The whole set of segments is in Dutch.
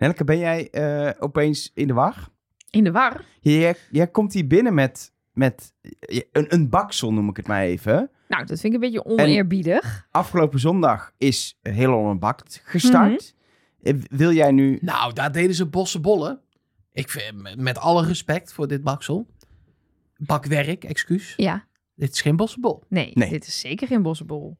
Nelke, ben jij eh, opeens in de war? In de war. Jij, jij komt hier binnen met, met eh, een, een baksel, noem ik het maar even. Nou, dat vind ik een beetje oneerbiedig. Afgelopen zondag is Heel Holland Bakt gestart. Eh, Wil jij nu... Nou, daar deden ze bossenbollen. Ik vind, met- met alle respect voor dit baksel. Bakwerk, excuus. Ja. Dit is geen bossenbol. Nee, Nee. dit is zeker geen bossenbol.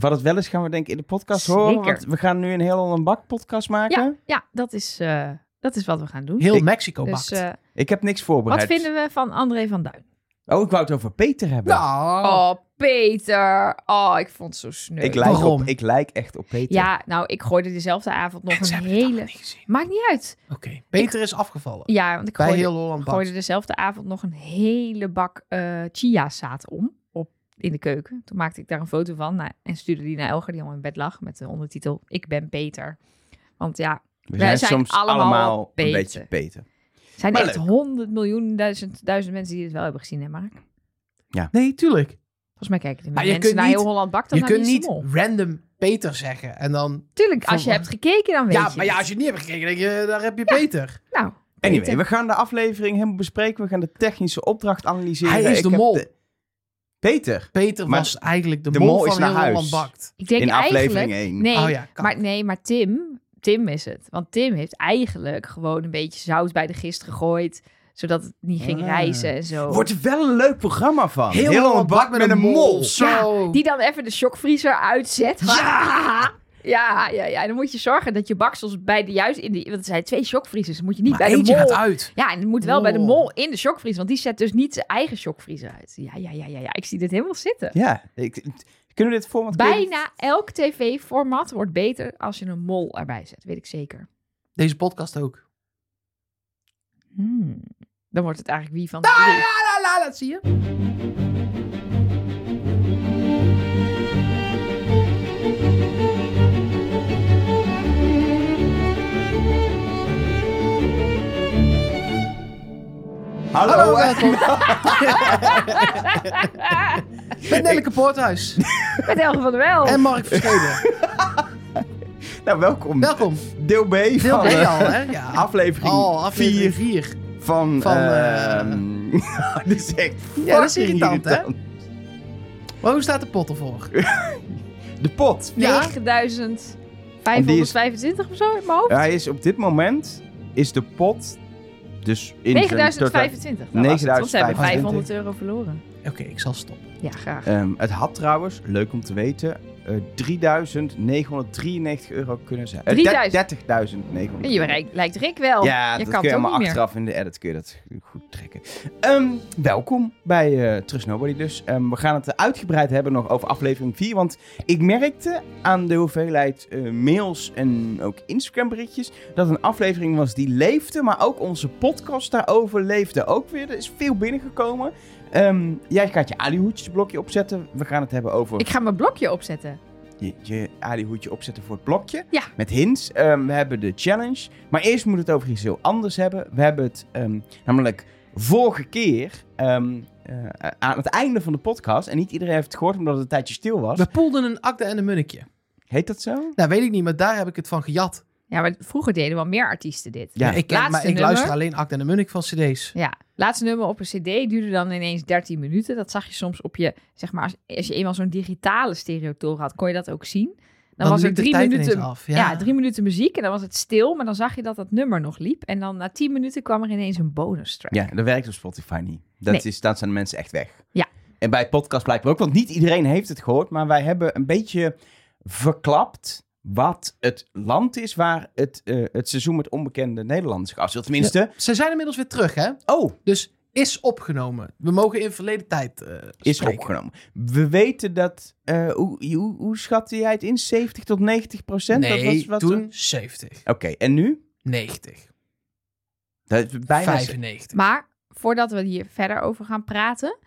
Wat het wel is, gaan we denk ik in de podcast Zeker. horen. Want we gaan nu een Heel Holland Bakt podcast maken. Ja, ja dat, is, eh, dat is wat we gaan doen. Heel Ik- Mexico Dus bakt. eh, Ik heb niks wat voorbereid. vinden we van André van Duin? Oh, ik wou het over Peter hebben. nou, Oh, Peter. Oh, ik vond het zo sneu. ik, lijk Waarom? op, ik lijk echt op Peter. Ja, nou, ik gooide dezelfde avond nog een hele... niet gezien. Maakt niet uit. Oké, Peter is afgevallen. Ja, want ik gooide, heel gooide dezelfde avond nog een hele bak eh chiazaad om. In de keuken. Toen maakte ik daar een foto van nou, en stuurde die naar Elger, die al in bed lag. Met de ondertitel, ik ben Peter. Want ja, we wij zijn, zijn soms allemaal allemaal een Peter. beetje Peter. er zijn Maar echt honderd miljoen, duizend, duizend mensen die het wel hebben gezien, hè Mark? Nee, tuurlijk. Volgens mij kijken die Maar mensen kunt naar niet- heel Holland Bakt dan Je naar kunt niet random Peter zeggen en dan... Tuurlijk, als je hebt gekeken, dan weet Ja, je maar ja, als je het niet hebt gekeken, denk je, daar heb je Peter. Nou, Anyway, we gaan de aflevering helemaal bespreken. We gaan de technische opdracht analyseren. Hij is Ik de heb mol. Peter, Peter Maar was eigenlijk de, de mol, mol is van naar heel huis. Bakt. ik denk in eigenlijk... aflevering 1. Nee, Oh ja, maar, nee, maar Tim, Tim is het. Want Tim heeft eigenlijk gewoon een beetje zout bij de gist gegooid. Zodat het niet ging Ah. reizen en zo. Wordt er wel een leuk programma van. Heel, Holland bakt met een mol. Zo. Die dan even de shockvriezer uitzet. Ja! Ja, ja, ja. En dan moet je zorgen dat je baksels bij de juist in de... Want er zijn twee shockvriezers. Moet je niet maar bij de mol... gaat uit. Ja, en het moet wel bij de mol in de shockvriezer. Want die zet dus niet zijn eigen shockvriezer uit. Ja, ja, ja, ja, ja. Ik zie dit helemaal zitten. Ja, ik, kunnen we dit format... Bijna elk tv-format wordt beter als je een mol erbij zet. Weet ik zeker. Deze podcast ook. Hmm. Dan wordt het eigenlijk wie van de La, la, la, la, dat zie je. Hallo, Hallo, welkom. Met Nelleke Poorthuis. Met Elge van der Wel. En Mark Versteden. nou, welkom. Welkom. Deel B Deel van B eh, al, hè? Ja. aflevering Oh, aflevering 4 4. van... Van, ehm, dit is echt Ja, dat is fucking irritant, hè? irritant. Maar hoe staat de pot ervoor? De pot. Ja. 9525 of zo in mijn hoofd. Hij is op dit moment... Is de pot... Dus in zijn 9025. dat was het, Want ze hebben 9025. 500 euro verloren. Oké, ik zal stoppen. Ja, graag. Ehm, het had trouwens, leuk om te weten, 3.993 euro kunnen zijn. Eh, 3000. 30.993. En je lijkt, lijkt Rick wel. Ja, je dat kan kun je meer. achteraf in de edit kun je dat goed trekken. Ehm, welkom bij eh Trust Nobody dus. Ehm, we gaan het uitgebreid hebben nog over aflevering 4. Want ik merkte aan de hoeveelheid eh, mails en ook Instagram berichtjes... dat een aflevering was die leefde, maar ook onze podcast daarover leefde ook weer. Er is veel binnengekomen. Ehm, jij gaat je alihoedjesblokje opzetten. We gaan het hebben over Ik ga mijn blokje opzetten. je, je alihoedje opzetten voor het blokje. Ja. Met hints. Ehm, we hebben de challenge. Maar eerst moeten we het over iets heel anders hebben. We hebben het ehm, namelijk vorige keer ehm, eh, aan het einde van de podcast. En niet iedereen heeft het gehoord omdat het een tijdje stil was. We poelden een akte en een munnikje. Heet dat zo? Nou, weet ik niet, maar daar heb ik het van gejat. Ja, maar vroeger deden wel meer artiesten dit. Ja. ik, Laatste maar ik nummer. luister alleen akte en een munnik van cd's. Ja, laatste nummer op een cd duurde dan ineens 13 minuten. Dat zag je soms op je, zeg maar, als, als je eenmaal zo'n digitale stereotoren had, kon je dat ook zien. Dan, was er de drie minuten, af. ja. Ja. drie minuten muziek en dan was het stil, maar dan zag je dat dat nummer nog liep. En dan na 10 minuten kwam er ineens een bonus track. Ja, dat werkt op Spotify niet. Dat, Nee. is, dat zijn de mensen echt weg. Ja. En bij podcast blijkbaar ook. Want niet iedereen heeft het gehoord. Maar wij hebben een beetje verklapt wat het land is waar het, eh, het seizoen met onbekende Nederlanders zich afspeelt. Tenminste, Ze zijn inmiddels weer terug, hè? oh, Dus is opgenomen. We mogen in verleden tijd eh is spreken. opgenomen. We weten dat, eh, hoe, hoe, hoe schatte jij het in? 70 tot 90 procent? Nee, dat was wat toen 70. Oké, en nu? 90. Dat is bijna 95. Maar voordat we hier verder over gaan praten,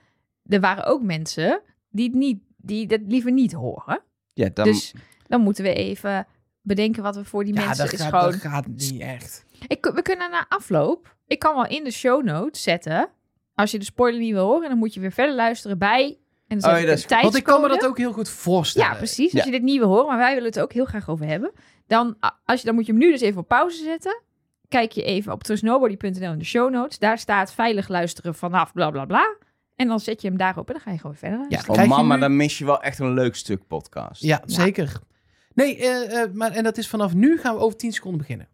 er waren ook mensen die het niet, die dat liever niet horen. Ja, dan, Dus dan moeten we even bedenken wat we voor die ja, mensen dat is gaat, gewoon. dat gaat niet echt. Ik, we kunnen na afloop. Ik kan wel in de show notes zetten. Als je de spoiler niet wil horen, dan moet je weer verder luisteren bij. En dan Oh ja, dat is goed. Want ik kan me dat ook heel goed voorstellen. Ja, precies. Ja. Als je dit niet wil horen, maar wij willen het ook heel graag over hebben. Dan, als je, dan moet je hem nu dus even op pauze zetten. Kijk je even op trustnobody.nl in de show notes. Daar staat veilig luisteren vanaf bla bla bla. En dan zet je hem daarop en dan ga je gewoon verder. Ja. Oh man, maar nu- dan mis je wel echt een leuk stuk podcast. Ja, zeker. Nee, eh, eh, maar, en dat is vanaf nu gaan we over 10 seconden beginnen.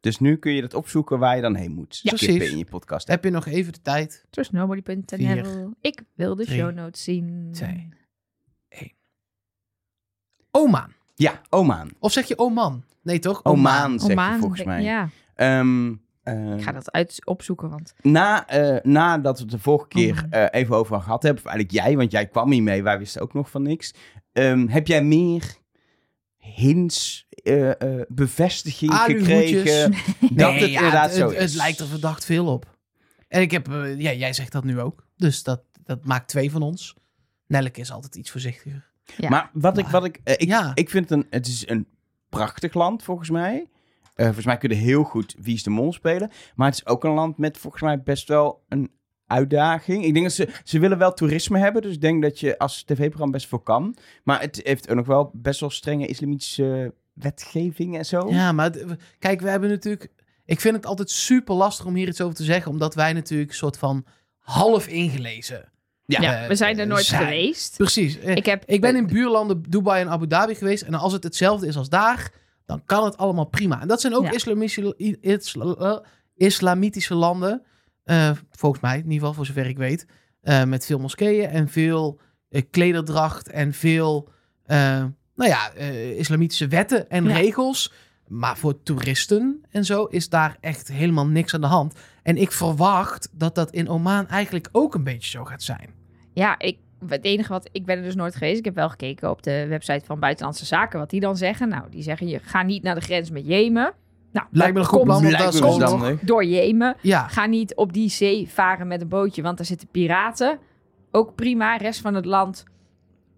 Dus nu kun je dat opzoeken waar je dan heen moet. Ja, Skippen precies. in je podcast. Heb je nog even de tijd? Trustnobody.nl. Ik wil de drie, show notes zien. twee. Oman. Ja, Oman. Of zeg je Oman? Nee, toch? Oman zeg Oman, je volgens mij. Ja, Ehm, eh, ik ga dat uit opzoeken, want na, eh, nadat we het de vorige keer eh, even over gehad hebben, of eigenlijk jij, want jij kwam hier mee, wij wisten ook nog van niks. Ehm, heb jij meer hints, eh, eh, bevestiging gekregen dat Nee, het ja, inderdaad het, zo is? het lijkt er verdacht veel op. En ik heb, eh, ja, jij zegt dat nu ook. Dus dat, dat maakt twee van ons. Nelleke is altijd iets voorzichtiger. Ja. Maar wat ik, wat ik, eh, ik, Ja. ik vind het een, het is een prachtig land volgens mij. Eh, volgens mij kunnen heel goed Wie is de Mol spelen. Maar het is ook een land met volgens mij best wel een uitdaging. Ik denk dat ze, ze willen wel toerisme hebben. Dus ik denk dat je als tv-programma best veel kan. Maar het heeft ook nog wel best wel strenge islamitische wetgeving en zo. Ja, maar kijk, we hebben natuurlijk... Ik vind het altijd super lastig om hier iets over te zeggen. Omdat wij natuurlijk een soort van half ingelezen. ja, eh, we zijn er nooit zijn. geweest. Precies. Eh, Ik, heb, Ik ben in buurlanden Dubai en Abu Dhabi geweest. En als het hetzelfde is als daar, dan kan het allemaal prima. En dat zijn ook Ja. islamische, i- isla- eh, islamitische landen. Eh, volgens mij, in ieder geval voor zover ik weet. eh, met veel moskeeën en veel eh, klederdracht en veel nou ja, islamitische wetten en Ja. regels. Maar voor toeristen en zo is daar echt helemaal niks aan de hand. En ik verwacht dat dat in Oman eigenlijk ook een beetje zo gaat zijn. Ja, ik, het enige wat... Ik ben er dus nooit geweest. Ik heb wel gekeken op de website van Buitenlandse Zaken wat die dan zeggen. Nou, die zeggen je ga niet naar de grens met Jemen. Nou, Lijkt me een goed plan, Lijkt me door Jemen. Ja, Ga niet op die zee varen met een bootje, want daar zitten piraten. Ook prima. Rest van het land,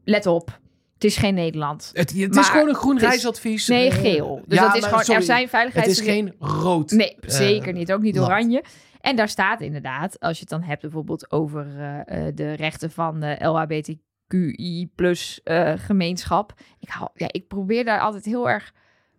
let op. Het is geen Nederland. Het, het is gewoon een groen het is- reisadvies. Nee, geel. Dus ja, dat is maar gewoon, sorry, er zijn Het veiligheids... is geen rood. Nee, eh, zeker niet. Ook niet land. oranje. En daar staat inderdaad, als je het dan hebt bijvoorbeeld over eh, eh, de rechten van de LHBTQI plus eh, gemeenschap. Ik, hou, ja, ik probeer daar altijd heel erg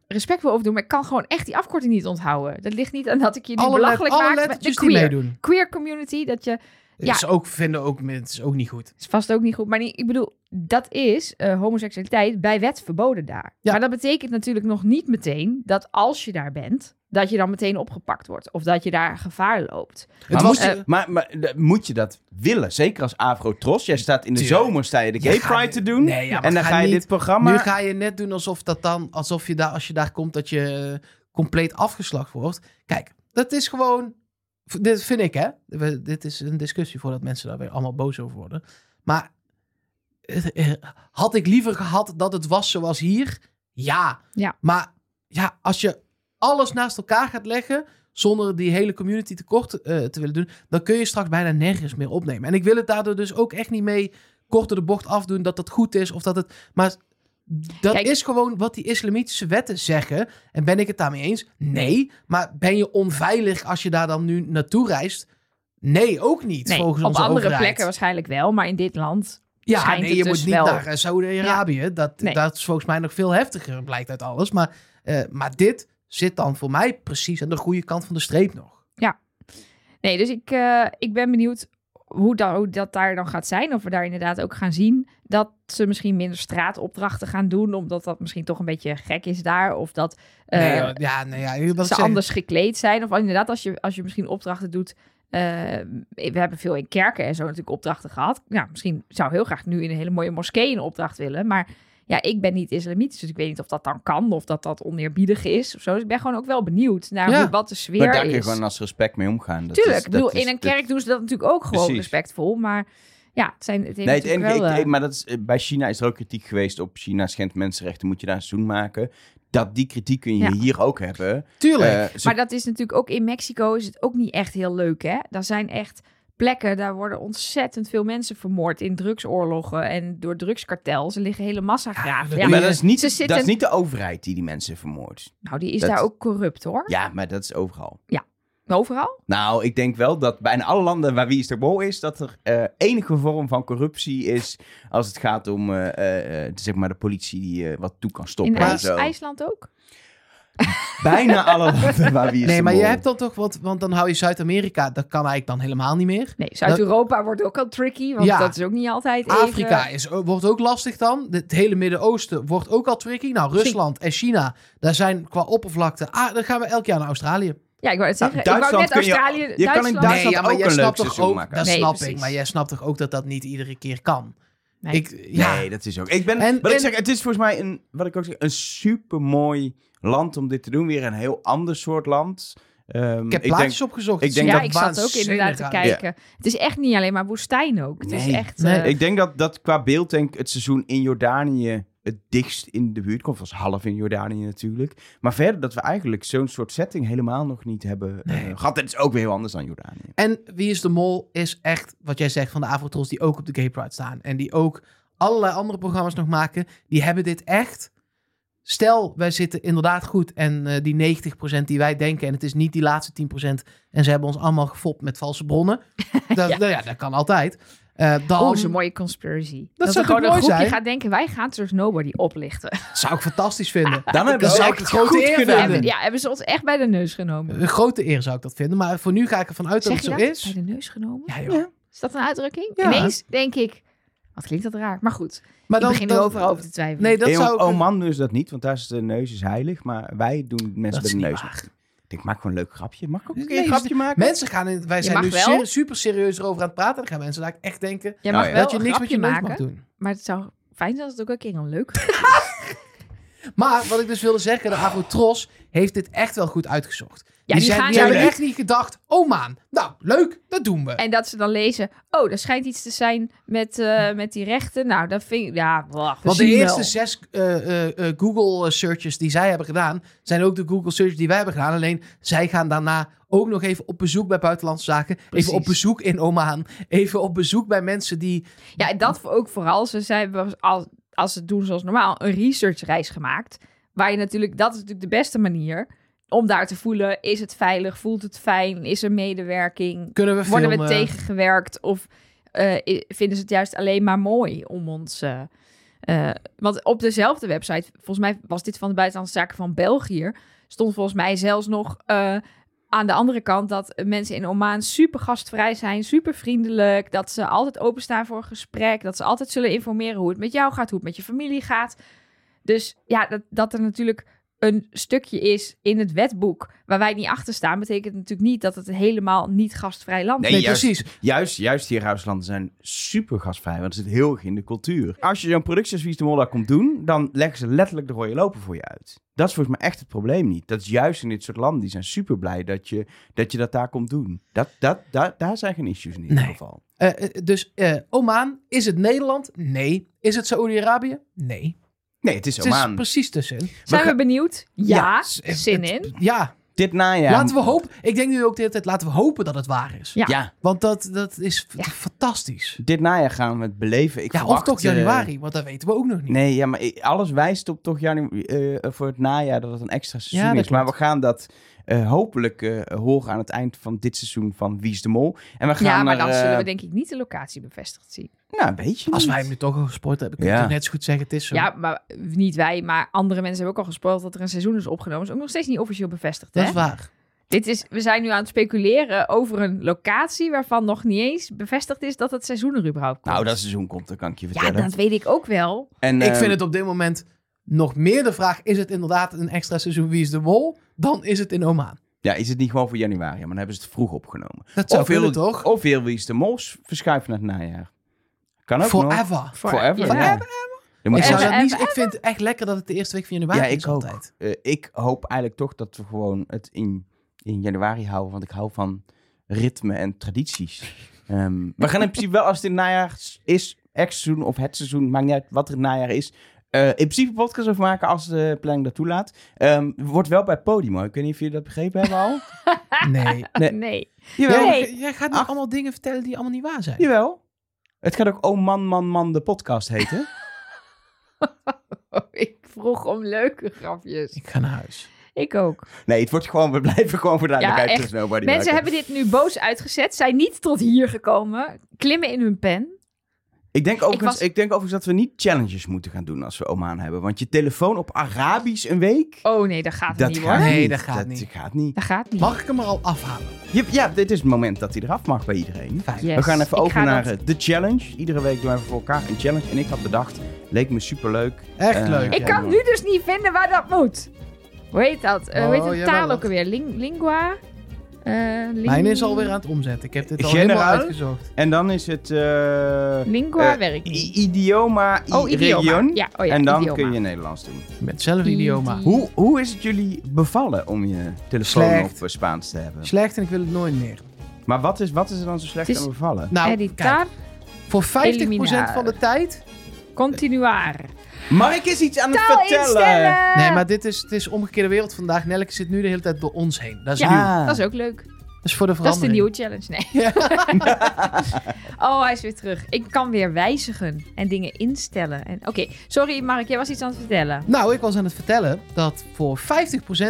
respectvol over te doen, maar ik kan gewoon echt die afkorting niet onthouden. Dat ligt niet aan dat ik je nu Alle, belachelijk maak met de queer, meedoen. queer community. Dat je, Het Ja. is ook, vinden ook, het is ook niet goed. is vast ook niet goed, maar niet, ik bedoel, dat is eh, homoseksualiteit bij wet verboden daar. Ja. Maar dat betekent natuurlijk nog niet meteen dat als je daar bent, dat je dan meteen opgepakt wordt. Of dat je daar gevaar loopt. Het Maar, was, moet je, maar, maar d- moet je dat willen? Zeker als Afro-Tros. Jij staat in de Tuurlijk. zomer sta je de Gay gaat- Pride te doen. Nee, ja, maar en dan ga ga je niet- dit programma... nu ga je net doen alsof dat dan, alsof je daar, als je daar komt, dat je eh, compleet afgeslacht wordt. Kijk, dat is gewoon, dit vind ik hè. We- dit is een discussie voordat mensen daar weer allemaal boos over worden. Maar eh, eh, had ik liever gehad dat het was zoals hier? Ja. Ja. Maar ja, als je alles naast elkaar gaat leggen, zonder die hele community tekort eh, te willen doen, dan kun je straks bijna nergens meer opnemen. En ik wil het daardoor dus ook echt niet mee korter de bocht afdoen dat dat goed is of dat het. Maar dat Kijk- is gewoon wat die islamitische wetten zeggen. En ben ik het daarmee eens? Nee. Maar ben je onveilig als je daar dan nu naartoe reist? Nee, ook niet. Nee, volgens op andere overheid. plekken waarschijnlijk wel, maar in dit land Ja, nee, je dus moet niet wel. naar eh, Saudi-Arabië. Dat, Nee. dat is volgens mij nog veel heftiger, blijkt uit alles. Maar, eh, maar dit zit dan voor mij precies aan de goede kant van de streep nog. Nee, dus ik, eh, ik ben benieuwd hoe, da- hoe dat daar dan gaat zijn. Of we daar inderdaad ook gaan zien dat ze misschien minder straatopdrachten gaan doen. Omdat dat misschien toch een beetje gek is daar. Of dat eh, nee, ja, nee, ja, ik ze anders gekleed zijn. Of inderdaad, als je, als je misschien opdrachten doet. eh, we hebben veel in kerken en zo natuurlijk opdrachten gehad. Nou, misschien zou heel graag nu in een hele mooie moskee een opdracht willen. Maar ja, ik ben niet islamitisch, dus ik weet niet of dat dan kan. Of dat dat oneerbiedig is of zo. Dus ik ben gewoon ook wel benieuwd naar Ja. hoe, wat de sfeer maar daar kun je is. gewoon als respect mee omgaan. Dat Tuurlijk, is- ik bedoel, dat is- in een dat- kerk doen ze dat natuurlijk ook gewoon Precies. respectvol. Maar ja, het zijn het Nee, het natuurlijk enige, wel... ik- eh, ik- maar dat is, eh, bij China is er ook kritiek geweest op China schendt mensenrechten, moet je daar een seizoen maken. Dat die kritiek kun je Ja. hier ook hebben. Tuurlijk. Eh, ze- Maar dat is natuurlijk ook in Mexico is het ook niet echt heel leuk, hè? Daar zijn echt plekken, daar worden ontzettend veel mensen vermoord in drugsoorlogen en door drugskartels. Er liggen hele massagraven. Ja, Ja, maar dat is, niet, Ze dat is niet de overheid die die mensen vermoordt. nou, die is dat- daar ook corrupt, hoor. Ja, maar dat is overal. Overal? Nou, ik denk wel dat bijna alle landen waar Wie is de Mol is, dat er eh, enige vorm van corruptie is als het gaat om eh, eh, zeg maar de politie die wat toe kan stoppen In en IJs- zo. IJsland ook? Bijna alle landen waar is Nee, maar je hebt dan toch, want, want dan hou je Zuid-Amerika, dat kan eigenlijk dan helemaal niet meer. Nee, Zuid-Europa wordt ook al tricky, want Ja. dat is ook niet altijd even... Afrika is, wordt ook lastig dan. Het hele Midden-Oosten wordt ook al tricky. Nou, Rusland en China, daar zijn qua oppervlakte... Ah, dan gaan we elk jaar naar Australië. Ja, ik wou het zeggen. Nou, ik wou net Duitsland kun je- Australië... je kan in Duitsland... Duitsland nee, ja, maar ook jij een snapt leuk toch seizoen ook... maken. Dat Nee, snap precies. ik, maar jij snapt toch ook dat dat niet iedere keer kan? Nee. Ik, ja, Nee, dat is ook. Ik ben, En- wat ik zeg, het is volgens mij een, wat ik ook zeg, een super mooi land om dit te doen. Weer een heel ander soort land. Ehm, ik heb denk- plaatjes opgezocht. ik denk ja, er ik zat ook inderdaad te kijken. Het is echt niet alleen maar woestijn ook. Het is echt... Nee. eh, Ik denk dat, dat qua beeld denk het seizoen in Jordanië het dichtst in de buurt komt. was half in Jordanië natuurlijk. Maar verder dat we eigenlijk zo'n soort setting helemaal nog niet hebben eh, Nee. gehad. Het is ook weer heel anders dan Jordanië. En Wie is de Mol is echt, wat jij zegt, van de Avotrolls die ook op de Gay Pride staan. En die ook allerlei andere programma's nog maken. Die hebben dit echt... Stel, wij zitten inderdaad goed en eh, die 90% die wij denken... en het is niet die laatste 10% en ze hebben ons allemaal gefopt met valse bronnen. Dat, Ja. nou ja, dat kan altijd. Eh, dan Oh, zo'n mooie conspiracy. Dat, zou er gewoon toch een mooi groepje zijn? gaat denken, wij gaan Trust Nobody oplichten. zou ik fantastisch vinden. Dan hebben Dat ze zou echt ik een grote eer vinden. hebben, ja, hebben ze ons echt bij de neus genomen. Een grote eer zou ik dat vinden. Maar voor nu ga ik ervan uit dat Zeg je het dat? zo is. Bij de neus genomen? Ja, joh. Is dat een uitdrukking? Ja. Ineens denk ik, wat klinkt dat raar. Maar goed, Maar ik begin overal over te twijfelen. Nee, dat zou. Oman doen ze dat niet, want daar is de neus is heilig. Maar wij doen mensen Dat is de niet neus. Ik maak gewoon een leuk grapje. Mag ik ook een Nee, keer een is grapje maken? Mensen gaan in, wij zijn nu ser- super serieus erover aan het praten. Dan gaan mensen daar echt denken mag Oh wel dat je een niks met grapje je maken, mag doen. maar het zou fijn zijn als het ook een keer een leuk Maar wat ik dus wilde zeggen, de Avotros heeft dit echt wel goed uitgezocht. Ja, die, die zijn, gaan die hebben echt niet gedacht, oh maan, nou leuk, dat doen we. En dat ze dan lezen, oh, er schijnt iets te zijn met, eh, met die rechten. Nou, dat vind ik, ja, wacht. Want de eerste zes eh, eh, Google searches die zij hebben gedaan, zijn ook de Google searches die wij hebben gedaan. Alleen zij gaan daarna ook nog even op bezoek bij buitenlandse zaken. Precies. Even op bezoek in Oman. Even op bezoek bij mensen die... Ja, en dat ook vooral. Ze zijn, als, als ze het doen zoals normaal, een researchreis gemaakt. Waar je natuurlijk, dat is natuurlijk de beste manier om daar te voelen, is het veilig, voelt het fijn, is er medewerking, Kunnen we worden we tegengewerkt? Of eh, vinden ze het juist alleen maar mooi om ons... eh, eh, want op dezelfde website, volgens mij was dit van de Buitenlandse Zaken van België, stond volgens mij zelfs nog aan de andere kant dat mensen in Oman super gastvrij zijn, super vriendelijk, dat ze altijd openstaan voor een gesprek, dat ze altijd zullen informeren hoe het met jou gaat, hoe het met je familie gaat. Dus ja, dat, dat er natuurlijk een stukje is in het wetboek waar wij niet achter staan, betekent natuurlijk niet dat het een helemaal niet gastvrij land Nee, is. Nee, juist, precies. Juist, juist die Arabische landen zijn super gastvrij, want het zit heel erg in de cultuur. Als je zo'n productie als Wie is de Mol daar komt doen, dan leggen ze letterlijk de rode lopen voor je uit. Dat is volgens mij echt het probleem niet. Dat is juist in dit soort landen, die zijn super blij dat je dat, je dat daar komt doen. Dat, dat, daar daar zijn geen issues in ieder Nee. geval. Eh, dus eh, Oman, is het Nederland? Nee. Is het Saoedi-Arabië? Nee. Nee, het is Het is Oman. precies tussenin. Zijn we, gaan- benieuwd? Ja, zin het- in. Ja, Dit najaar. laten we hopen. Ik denk nu ook de hele tijd, laten we hopen dat het waar is. Ja. Ja, Want dat, dat is f- Ja. fantastisch. dit najaar gaan we het beleven. Ik Ja, of toch eh, januari, want dat weten we ook nog niet. Nee, ja, maar i- alles wijst op toch januari, eh, voor het najaar dat het een extra seizoen dat is. Maar we klopt. gaan dat eh, hopelijk eh, horen aan het eind van dit seizoen van Wie is de Mol. En we gaan Ja, maar dan eh, zullen we denk ik niet de locatie bevestigd zien. Nou, een beetje. Als niet. wij hem nu toch al gespoord hebben, kun je Ja. net zo goed zeggen, het is zo. Ja, maar niet wij, maar andere mensen hebben ook al gespoild dat er een seizoen is opgenomen. is ook nog steeds niet officieel bevestigd, dat hè? is waar. Dit is, we zijn nu aan het speculeren over een locatie waarvan nog niet eens bevestigd is dat het seizoen er überhaupt komt. Nou, dat seizoen komt, dat kan ik je ja, vertellen. dat weet ik ook wel. En, Ik eh, vind het op dit moment nog meer de vraag, is het inderdaad een extra seizoen Wie is de Mol? Dan is het in Oman. Ja, is het niet gewoon voor januari? Maar dan hebben ze het vroeg opgenomen. Dat zou of kunnen, toch? Of heel Wie is de Mol verschuiven naar het najaar. Kan ook nog. Forever. Forever, Ja. moet Ik, zou dat niet, ik vind het echt lekker dat het de eerste week van januari Ja, is ik ook. altijd. Eh, ik hoop eigenlijk toch dat we gewoon het in, in januari houden. Want ik hou van ritme en tradities. Ehm, we gaan in principe wel, als het in het najaar is, ex-seizoen of het seizoen, maakt niet uit wat er in het najaar is. eh, in principe podcast over maken als de planning dat toelaat. Ehm, wordt wel bij Podimo. Ik weet niet of jullie dat begrepen hebben al. Nee. Nee. Nee. Jawel. Nee. Jij gaat nu Ach. allemaal dingen vertellen die allemaal niet waar zijn. Jawel. Het gaat ook Oh Man Man Man de podcast heten. ik vroeg om leuke grapjes. Ik ga naar huis. Ik ook. Nee, het wordt gewoon, we blijven gewoon voor duidelijkheid. Ja, Mensen maken. hebben dit nu boos uitgezet, zijn niet tot hier gekomen, klimmen in hun pen. Ik denk, overigens, was- ik denk overigens dat we niet challenges moeten gaan doen als we Oman hebben. Want je telefoon op Arabisch een week, Oh nee, dat gaat dat niet gaat hoor. Nee, niet. dat gaat niet. gaat niet. Dat gaat niet. Mag ik hem er al afhalen? Ja, dit is het moment dat hij eraf mag bij iedereen. Fijn. Yes. We gaan even Ik over ga naar dat- eh, de challenge. Iedere week doen we voor elkaar een challenge. En ik had bedacht, leek me superleuk. Echt Eh, leuk. Ik Ja, kan nu dus niet vinden waar dat moet. Hoe heet dat? Eh, hoe heet Oh, de jawel, taal dat- ook alweer? Ling- lingua? Eh, ling- Mijn is alweer aan het omzetten. Ik heb dit al Generaal? helemaal uitgezocht. En dan is het eh, Lingua eh, i- idioma, Oh, idioma. region. Ja, oh ja, en dan idioma. kun je Nederlands doen. Met hetzelfde idioma. Hoe, hoe is het jullie bevallen om je telefoon Slecht. op eh, Spaans te hebben? Slecht en ik wil het nooit meer. Maar wat is, wat is er dan zo slecht is- aan bevallen? Nou, Editar, kijk, voor 50% Eliminar. van de tijd... continuar. Ik eens iets aan het Taal vertellen? instellen! Nee, maar dit is, het is omgekeerde wereld vandaag. Nelke zit nu de hele tijd door ons heen. Dat is Ja, nieuw. Dat is ook leuk. Dat is voor de Dat is de verandering. nieuwe challenge. Nee. oh, hij is weer terug. Ik kan weer wijzigen en dingen instellen. En... Oké, sorry Mark, jij was iets aan het vertellen. Nou, ik was aan het vertellen dat voor 50%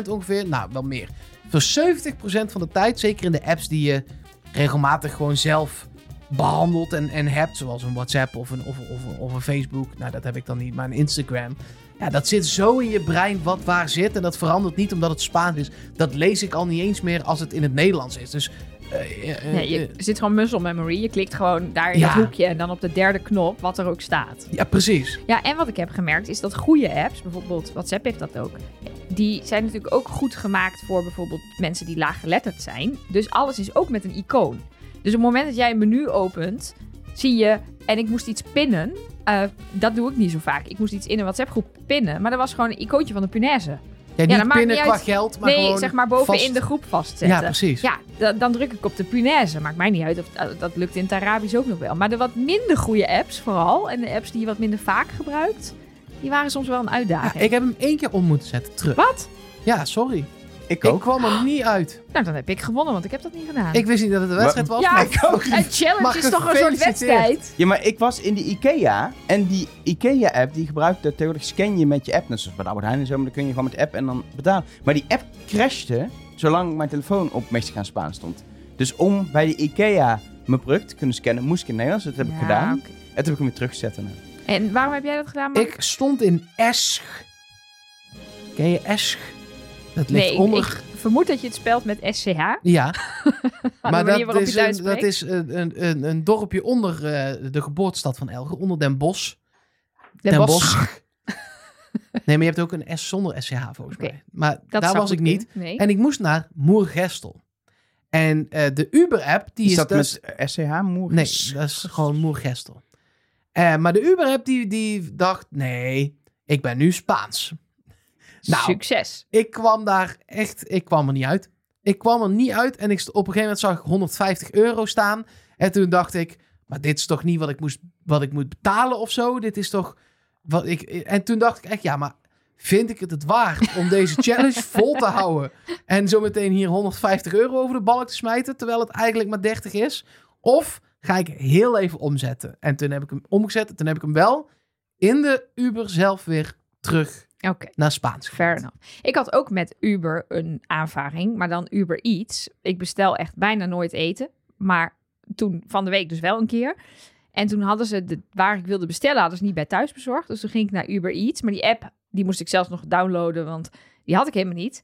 ongeveer, nou wel meer, voor 70% van de tijd, zeker in de apps die je regelmatig gewoon zelf behandelt en, en hebt, zoals een WhatsApp of een, of, of, of een Facebook, nou dat heb ik dan niet, maar een Instagram. Ja, dat zit zo in je brein wat waar zit en dat verandert niet omdat het Spaans is. Dat lees ik al niet eens meer als het in het Nederlands is. Dus eh, Nee, je eh, zit gewoon muscle memory. Je klikt gewoon daar in Ja. het hoekje en dan op de derde knop, wat er ook staat. ja, precies. Ja, en wat ik heb gemerkt is dat goede apps, bijvoorbeeld WhatsApp heeft dat ook, die zijn natuurlijk ook goed gemaakt voor bijvoorbeeld mensen die laaggeletterd zijn. Dus alles is ook met een icoon. Dus op het moment dat jij een menu opent, zie je, en ik moest iets pinnen, eh, dat doe ik niet zo vaak. Ik moest iets in een WhatsApp groep pinnen, maar dat was gewoon een icoontje van de punaise. Ja, niet pinnen niet qua uit. geld, maar nee, zeg maar boven vast- in de groep Ja, vastzetten. precies. Ja, da- dan druk ik op de punaise. Maakt mij niet uit. Of, eh, dat lukt in het Arabisch ook nog wel. Maar de wat minder goede apps vooral, en de apps die je wat minder vaak gebruikt, die waren soms wel een Ja, uitdaging. ik heb hem één keer om moeten zetten, terug. Wat? Ja, sorry. Ik Ik ook. kwam er niet uit. Nou, dan heb ik gewonnen, want ik heb dat niet gedaan. Ik wist niet dat het een wedstrijd was. ja, maar ik ook een challenge Mag is toch een soort wedstrijd? Ja, maar ik was in de IKEA. En die IKEA-app, die gebruikt dat tegenwoordig scan je met je app. Net zoals bij de Albert Heijn en zo, maar dan kun je gewoon met de app en dan betalen. Maar die app crashte zolang mijn telefoon op Mexicaans Spaans stond. Dus om bij de IKEA mijn product te kunnen scannen, moest ik in Nederlands. Dat heb ik gedaan. En toen heb ik hem weer teruggezet. daarna. En waarom heb jij dat gedaan, Mark? ik stond in Esch. Ken je Esch? Dat ligt nee, ik- onder... ik vermoed dat je het spelt met SCH. Ja, Maar dat is, een, dat is een, een, een, een dorpje onder eh, de geboortestad van Elger, onder Den Bosch. Den Den Bosch. Bosch. nee, maar je hebt ook een S zonder SCH volgens mij. Maar Dat daar was ik niet. Nee. En ik moest naar Moergestel. En eh, de Uber-app, die Is is, dat dus- met SCH moer? Nee, dat is gewoon Moergestel. Eh, maar de Uber-app die, die dacht, nee, ik ben nu Spaans. Nou, Succes. ik kwam daar echt, ik kwam er niet uit. Ik kwam er niet uit en ik, op een gegeven moment zag ik 150 euro staan. En toen dacht ik, maar dit is toch niet wat ik, moest, wat ik moet betalen of zo? Dit is toch wat ik... En toen dacht ik echt, ja, maar vind ik het het waard om deze challenge vol te houden? En zometeen hier 150 euro over de balk te smijten, terwijl het eigenlijk maar 30 is? Of ga ik heel even omzetten? En toen heb ik hem omgezet en toen heb ik hem wel in de Uber zelf weer terug Oké. naar Spaans Fair enough. Ik had ook met Uber een aanvaring, maar dan Uber Eats. Ik bestel echt bijna nooit eten, maar toen van de week dus wel een keer. En toen hadden ze de, waar ik wilde bestellen, hadden ze niet bij thuis bezorgd. Dus toen ging ik naar Uber Eats. Maar die app, die moest ik zelfs nog downloaden, want die had ik helemaal niet.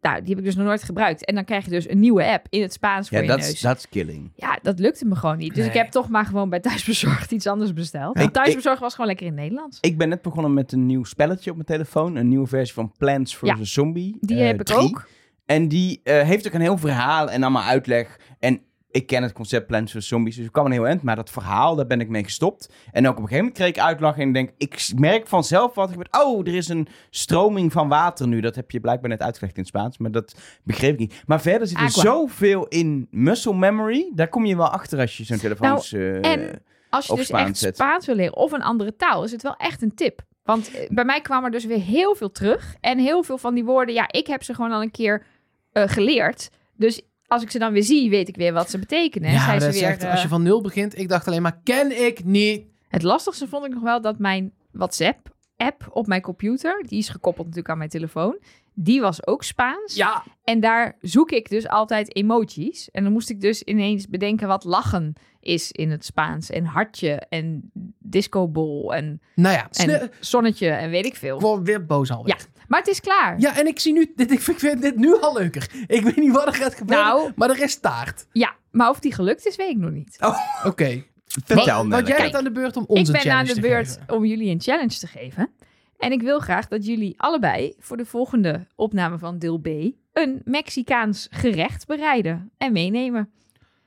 Nou, die heb ik dus nog nooit gebruikt. En dan krijg je dus een nieuwe app in het Spaans voor Ja, je neus. is dat is killing. Ja, dat lukte me gewoon niet. Dus ik heb toch maar gewoon bij thuisbezorgd iets anders besteld. Want thuisbezorgd was gewoon lekker in het Nederlands. Ik ben net begonnen met een nieuw spelletje op mijn telefoon. Een nieuwe versie van Plants vs. Zombie. Die eh, heb ik 3. ook. En die eh, heeft ook een heel verhaal en allemaal uitleg. En ik ken het concept Plants vs. Zombies, dus ik kwam een heel eind. Maar dat verhaal, daar ben ik mee gestopt. En ook op een gegeven moment kreeg ik uitleg en denk... Ik merk vanzelf wat ik met... Oh, er is een stroming van water nu. Dat heb je blijkbaar net uitgelegd in het Spaans. Maar dat begreep ik niet. Maar verder zit er Aqua. zoveel in muscle memory. Daar kom je wel achter als je zo'n telefoon... eh, en Als je dus Spaans echt zet. Spaans wil leren of een andere taal, is het wel echt een tip. Want eh, bij mij kwam er dus weer heel veel terug. En heel veel van die woorden, ja, ik heb ze gewoon al een keer eh, geleerd. Dus als ik ze dan weer zie, weet ik weer wat ze betekenen. En Ja, zijn dat ze is weer, echt, als je eh, van nul begint, ik dacht alleen maar, ken ik niet. Het lastigste vond ik nog wel dat mijn WhatsApp-app op mijn computer, die is gekoppeld natuurlijk aan mijn telefoon, Die was ook Spaans. Ja, En daar zoek ik dus altijd emojis. En dan moest ik dus ineens bedenken wat lachen is in het Spaans. En hartje en discobol en, nou ja, en zonnetje en weet ik veel. word weer boos alweer. Ja, maar het is klaar. Ja, en ik zie nu, dit, ik vind- ik dit nu al leuker. Ik weet niet wat er gaat gebeuren, Nou. maar er is taart. Ja, maar of die gelukt is, weet ik nog niet. Oké. Vertel, Want jij Kijk, bent aan de beurt om ik ons een ben aan de te beurt geven. om jullie een challenge te geven. En ik wil graag dat jullie allebei voor de volgende opname van deel B een Mexicaans gerecht bereiden en meenemen.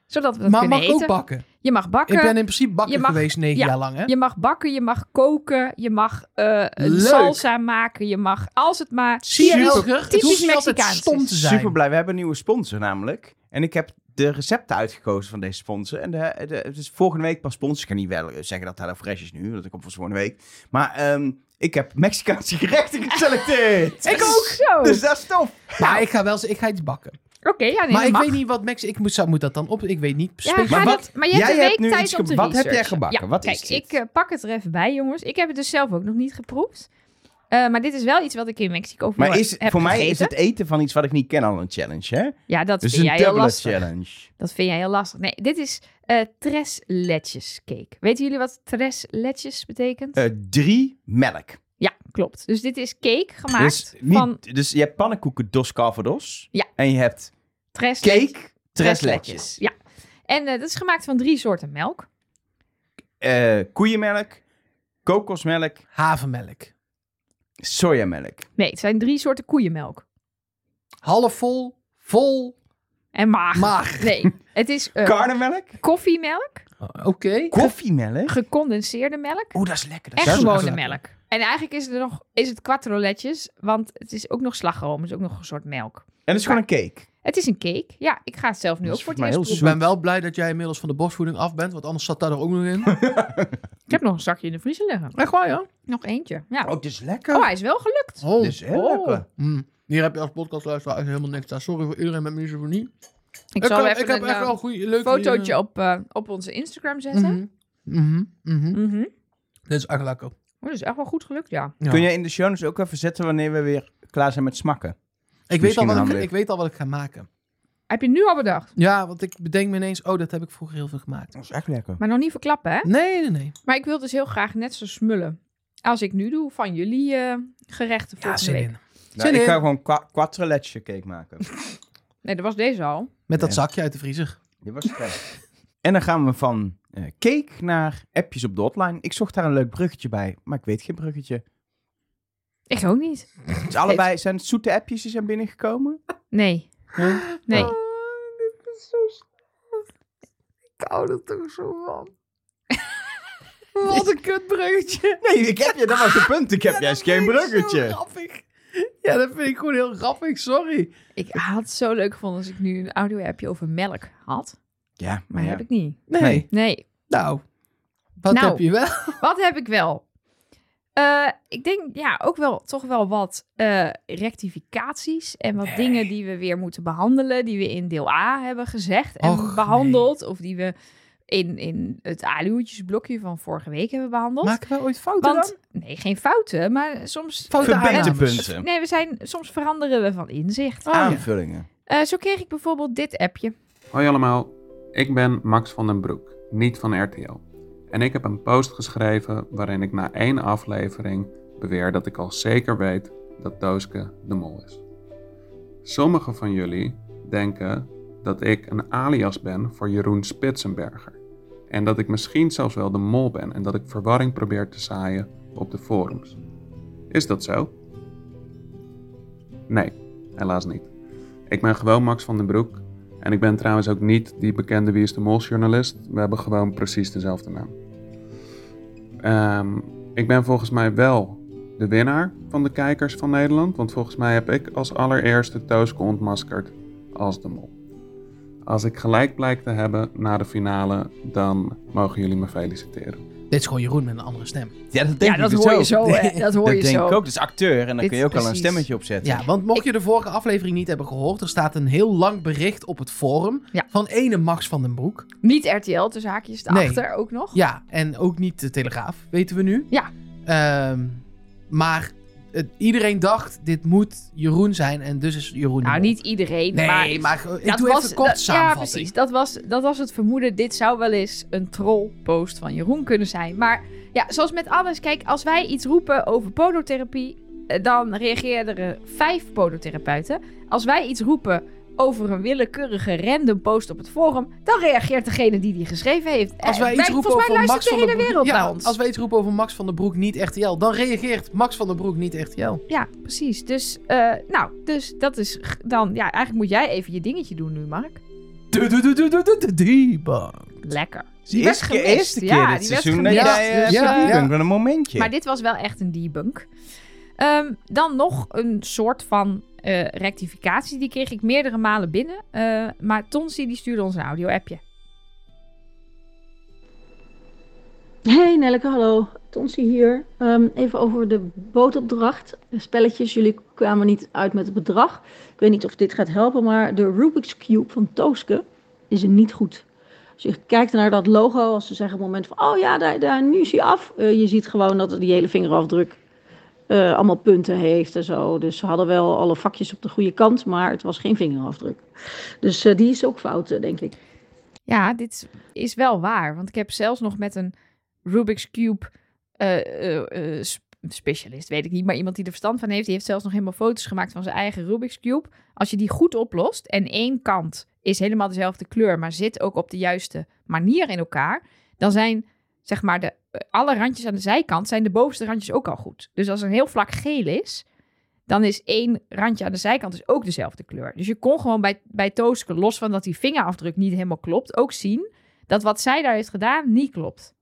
Zodat we dat Maar kunnen mag eten. ook bakken. Je mag bakken. Ik ben in principe bakker mag- geweest negen ja, jaar lang, hè? Je mag bakken, je mag koken, je mag eh, salsa maken, je mag als het maar Zie je, typisch-? Het Mexicaans stom te zijn. Super blij. We hebben een nieuwe sponsor namelijk. En ik heb de recepten uitgekozen van deze sponsor. En de, de, het is volgende week pas sponsor. Ik kan niet wel zeggen dat hij fresh is nu, want dat komt voor volgende week. Maar ehm, ik heb Mexicaanse gerechten geselecteerd. Ik ook. Zo. Dus dat is tof. Maar ik ga wel ik ga iets bakken. Oké, ja, nee, maar ik mag. weet niet wat Mex... Ik moet, zou- moet dat dan op... Ik weet niet Ja, Maar wat- maar je hebt jij een hebt week nu tijd iets om te wat heb jij gebakken? Ja, Wat kijk, is dit? ik eh, pak het er even bij, jongens. Ik heb het dus zelf ook nog niet geproefd. Eh, maar dit is wel iets wat ik in Mexico veel Maar is, heb voor mij is het eten van iets wat ik niet ken al een challenge, hè? Ja, dat Dus vind een jij heel dubbele lastig. challenge. Dat vind jij heel lastig. Nee, dit is eh tres leches cake. Weten jullie wat tres leches betekent? Eh, drie melk. Ja, klopt. Dus dit is cake gemaakt Dus, niet, van dus je hebt pannenkoeken dos calvados. Ja. En je hebt cake, leches. tres Tres leches. leches. Ja. En eh, dat is gemaakt van drie soorten melk. Eh, koeienmelk, kokosmelk, Havermelk. sojamelk. Nee, het zijn drie soorten koeienmelk. Half vol, vol, En mager. mager. Nee, het is eh, Karnemelk, koffiemelk, Oké. koffiemelk. gecondenseerde melk Oeh, dat is lekker. Dat en is gewone lekker. melk. En eigenlijk is het er nog is het quattro leches, want het is ook nog slagroom, het is ook nog een soort melk. En het is gewoon een cake. Het is een cake. Ja, ik ga het zelf nu ook voor het eerst Ik ben wel blij dat jij inmiddels van de borstvoeding af bent, want anders zat daar er ook nog in. Ik heb nog een zakje in de vriezer liggen. Echt waar, ja? Nog eentje. Ja. Oh, het is lekker. Oh, hij is wel gelukt. Oh. Het is heel Oh. lekker. Mm. Hier heb je als podcastluisteraar helemaal niks aan. Sorry voor iedereen met misofonie. Ik zal heb, even ik heb een echt eh, wel goede, leuke... fotootje op, eh, op onze Instagram zetten. Mhm. Mhm. Mhm. Mhm. Dit is echt lekker. Oh, dat is echt wel goed gelukt, ja. Ja. Kun je in de show notes ook even zetten wanneer we weer klaar zijn met smakken? Ik, weet al wat ik, ik weet al wat ik ga maken. Heb je nu al bedacht? Ja, want ik bedenk me ineens, oh, dat heb ik vroeger heel veel gemaakt. Dat is echt lekker. Maar nog niet verklappen, hè? Nee, nee, nee. Maar ik wil dus heel graag net zo smullen als ik nu doe van jullie eh, gerechten Ja, volgende zin week. in. Nou, Zin ik in. ga gewoon qua- cake maken. Nee, dat was deze al. Met dat zakje uit de vriezer. Dit was het. En dan gaan we van eh, cake naar appjes op de hotline. Ik zocht daar een leuk bruggetje bij, maar ik weet geen bruggetje. Ik ook niet. Dus allebei zijn het zoete appjes die zijn binnengekomen. Nee. Nee. Oh, dit is zo Ik hou er toch zo van. Wat een kutbruggetje. Nee, ik heb je, dat was het punt. Ik heb Ja, juist dat geen vind ik zo bruggetje. grappig. Ja, dat vind ik gewoon heel grappig. Sorry. Ik had het zo leuk gevonden als ik nu een audio-appje over melk had. Ja, Maar ja. heb ik niet. Nee. Nee. Nee. Nou, wat Nou. heb je wel? Wat heb ik wel? Eh, ik denk ja, ook wel toch wel wat eh, rectificaties en wat dingen die we weer moeten behandelen, die we in deel A hebben gezegd en Och, behandeld, of die we in, in het aluhoedjesblokje van vorige week hebben behandeld. Maken wij ooit fouten Want nee, geen fouten, maar soms Foute Verbeterpunten. Nee, we zijn soms veranderen we van inzicht. Oh, ja. Aanvullingen. Eh, zo kreeg ik bijvoorbeeld dit appje. Hoi allemaal, ik ben Max van den Broek, niet van RTL. En ik heb een post geschreven waarin ik na één aflevering beweer dat ik al zeker weet dat Tooske de mol is. Sommigen van jullie denken dat ik een alias ben voor Jeroen Spitsenberger. En dat ik misschien zelfs wel de mol ben en dat ik verwarring probeer te zaaien op de forums. Is dat zo? Nee, helaas niet. Ik ben gewoon Max van den Broek en ik ben trouwens ook niet die bekende Wie is de Mol journalist. We hebben gewoon precies dezelfde naam. Ehm, ik ben volgens mij wel de winnaar van de kijkers van Nederland. Want volgens mij heb ik als allereerste Tooske ontmaskerd als de mol. Als ik gelijk blijk te hebben na de finale, dan mogen jullie me feliciteren. Dit is gewoon Jeroen met een andere stem. Ja, dat denk ja, dat ik dus hoor je zo. hè. Dat hoor Dat je denk zo. ik ook. Dus acteur. En dan Dit- kun je ook al een stemmetje opzetten. Ja, want mocht je de vorige aflevering niet hebben gehoord, er staat een heel lang bericht op het forum Ja. van ene Max van den Broek. Niet RTL, tussen haakjes erachter ook nog. Ja, en ook niet de Telegraaf, weten we nu. Ja. Ehm, maar het- iedereen dacht, dit moet Jeroen zijn en dus is Jeroen Nou, niet iedereen, Nee, maar... maar, ik dat doe was- even dat- Ja, precies. Dat was, dat was het vermoeden. Dit zou wel eens een trollpost van Jeroen kunnen zijn. Maar ja, zoals met alles. Kijk, als wij iets roepen over podotherapie... eh, dan reageren er vijf podotherapeuten. Als wij iets roepen over een willekeurige random post op het forum... dan reageert degene die die geschreven heeft. Als Eh, wij iets roepen volgens mij over luistert Max van de der hele Broek... wereld Ja, naar ons. als wij iets roepen over Max van der Broek niet RTL, dan reageert Max van der Broek niet RTL. Ja, precies. Dus, eh, nou, dus dat is dan... Ja, eigenlijk moet jij even je dingetje doen nu, Mark. Lekker. De Die keer, gemist. eerste keer Ja, dit die werd seizoen dat gemist. jij eh, ja, ja. Wat een momentje. Maar dit was wel echt een debunk. Ehm, dan nog een soort van eh, rectificatie. Die kreeg ik meerdere malen binnen. Eh, maar Tonsi die stuurde ons een audio-appje. Hey Nelleke, hallo. Tonsi hier. Ehm, even over de bootopdracht. Spelletjes, jullie kwamen niet uit met het bedrag. Ik weet niet of dit gaat helpen, maar de Rubik's Cube van Tooske is niet goed. Als je kijkt naar dat logo, als ze zeggen op het moment van... Oh ja, daar, daar, nu is hij af. Eh, je ziet gewoon dat die hele vingerafdruk eh, allemaal punten heeft en zo. Dus ze hadden wel alle vakjes op de goede kant, maar het was geen vingerafdruk. Dus eh, die is ook fout, eh, denk ik. Ja, dit is wel waar. Want ik heb zelfs nog met een Rubik's Cube sp- specialist, weet ik niet. Maar iemand die er verstand van heeft, die heeft zelfs nog helemaal foto's gemaakt van zijn eigen Rubik's Cube. Als je die goed oplost en één kant is helemaal dezelfde kleur, maar zit ook op de juiste manier in elkaar, dan zijn zeg maar de, alle randjes aan de zijkant zijn de bovenste randjes ook al goed. Dus als er een heel vlak geel is, dan is één randje aan de zijkant dus ook dezelfde kleur. Dus je kon gewoon bij, bij Tooske, los van dat die vingerafdruk niet helemaal klopt, ook zien dat wat zij daar heeft gedaan niet klopt.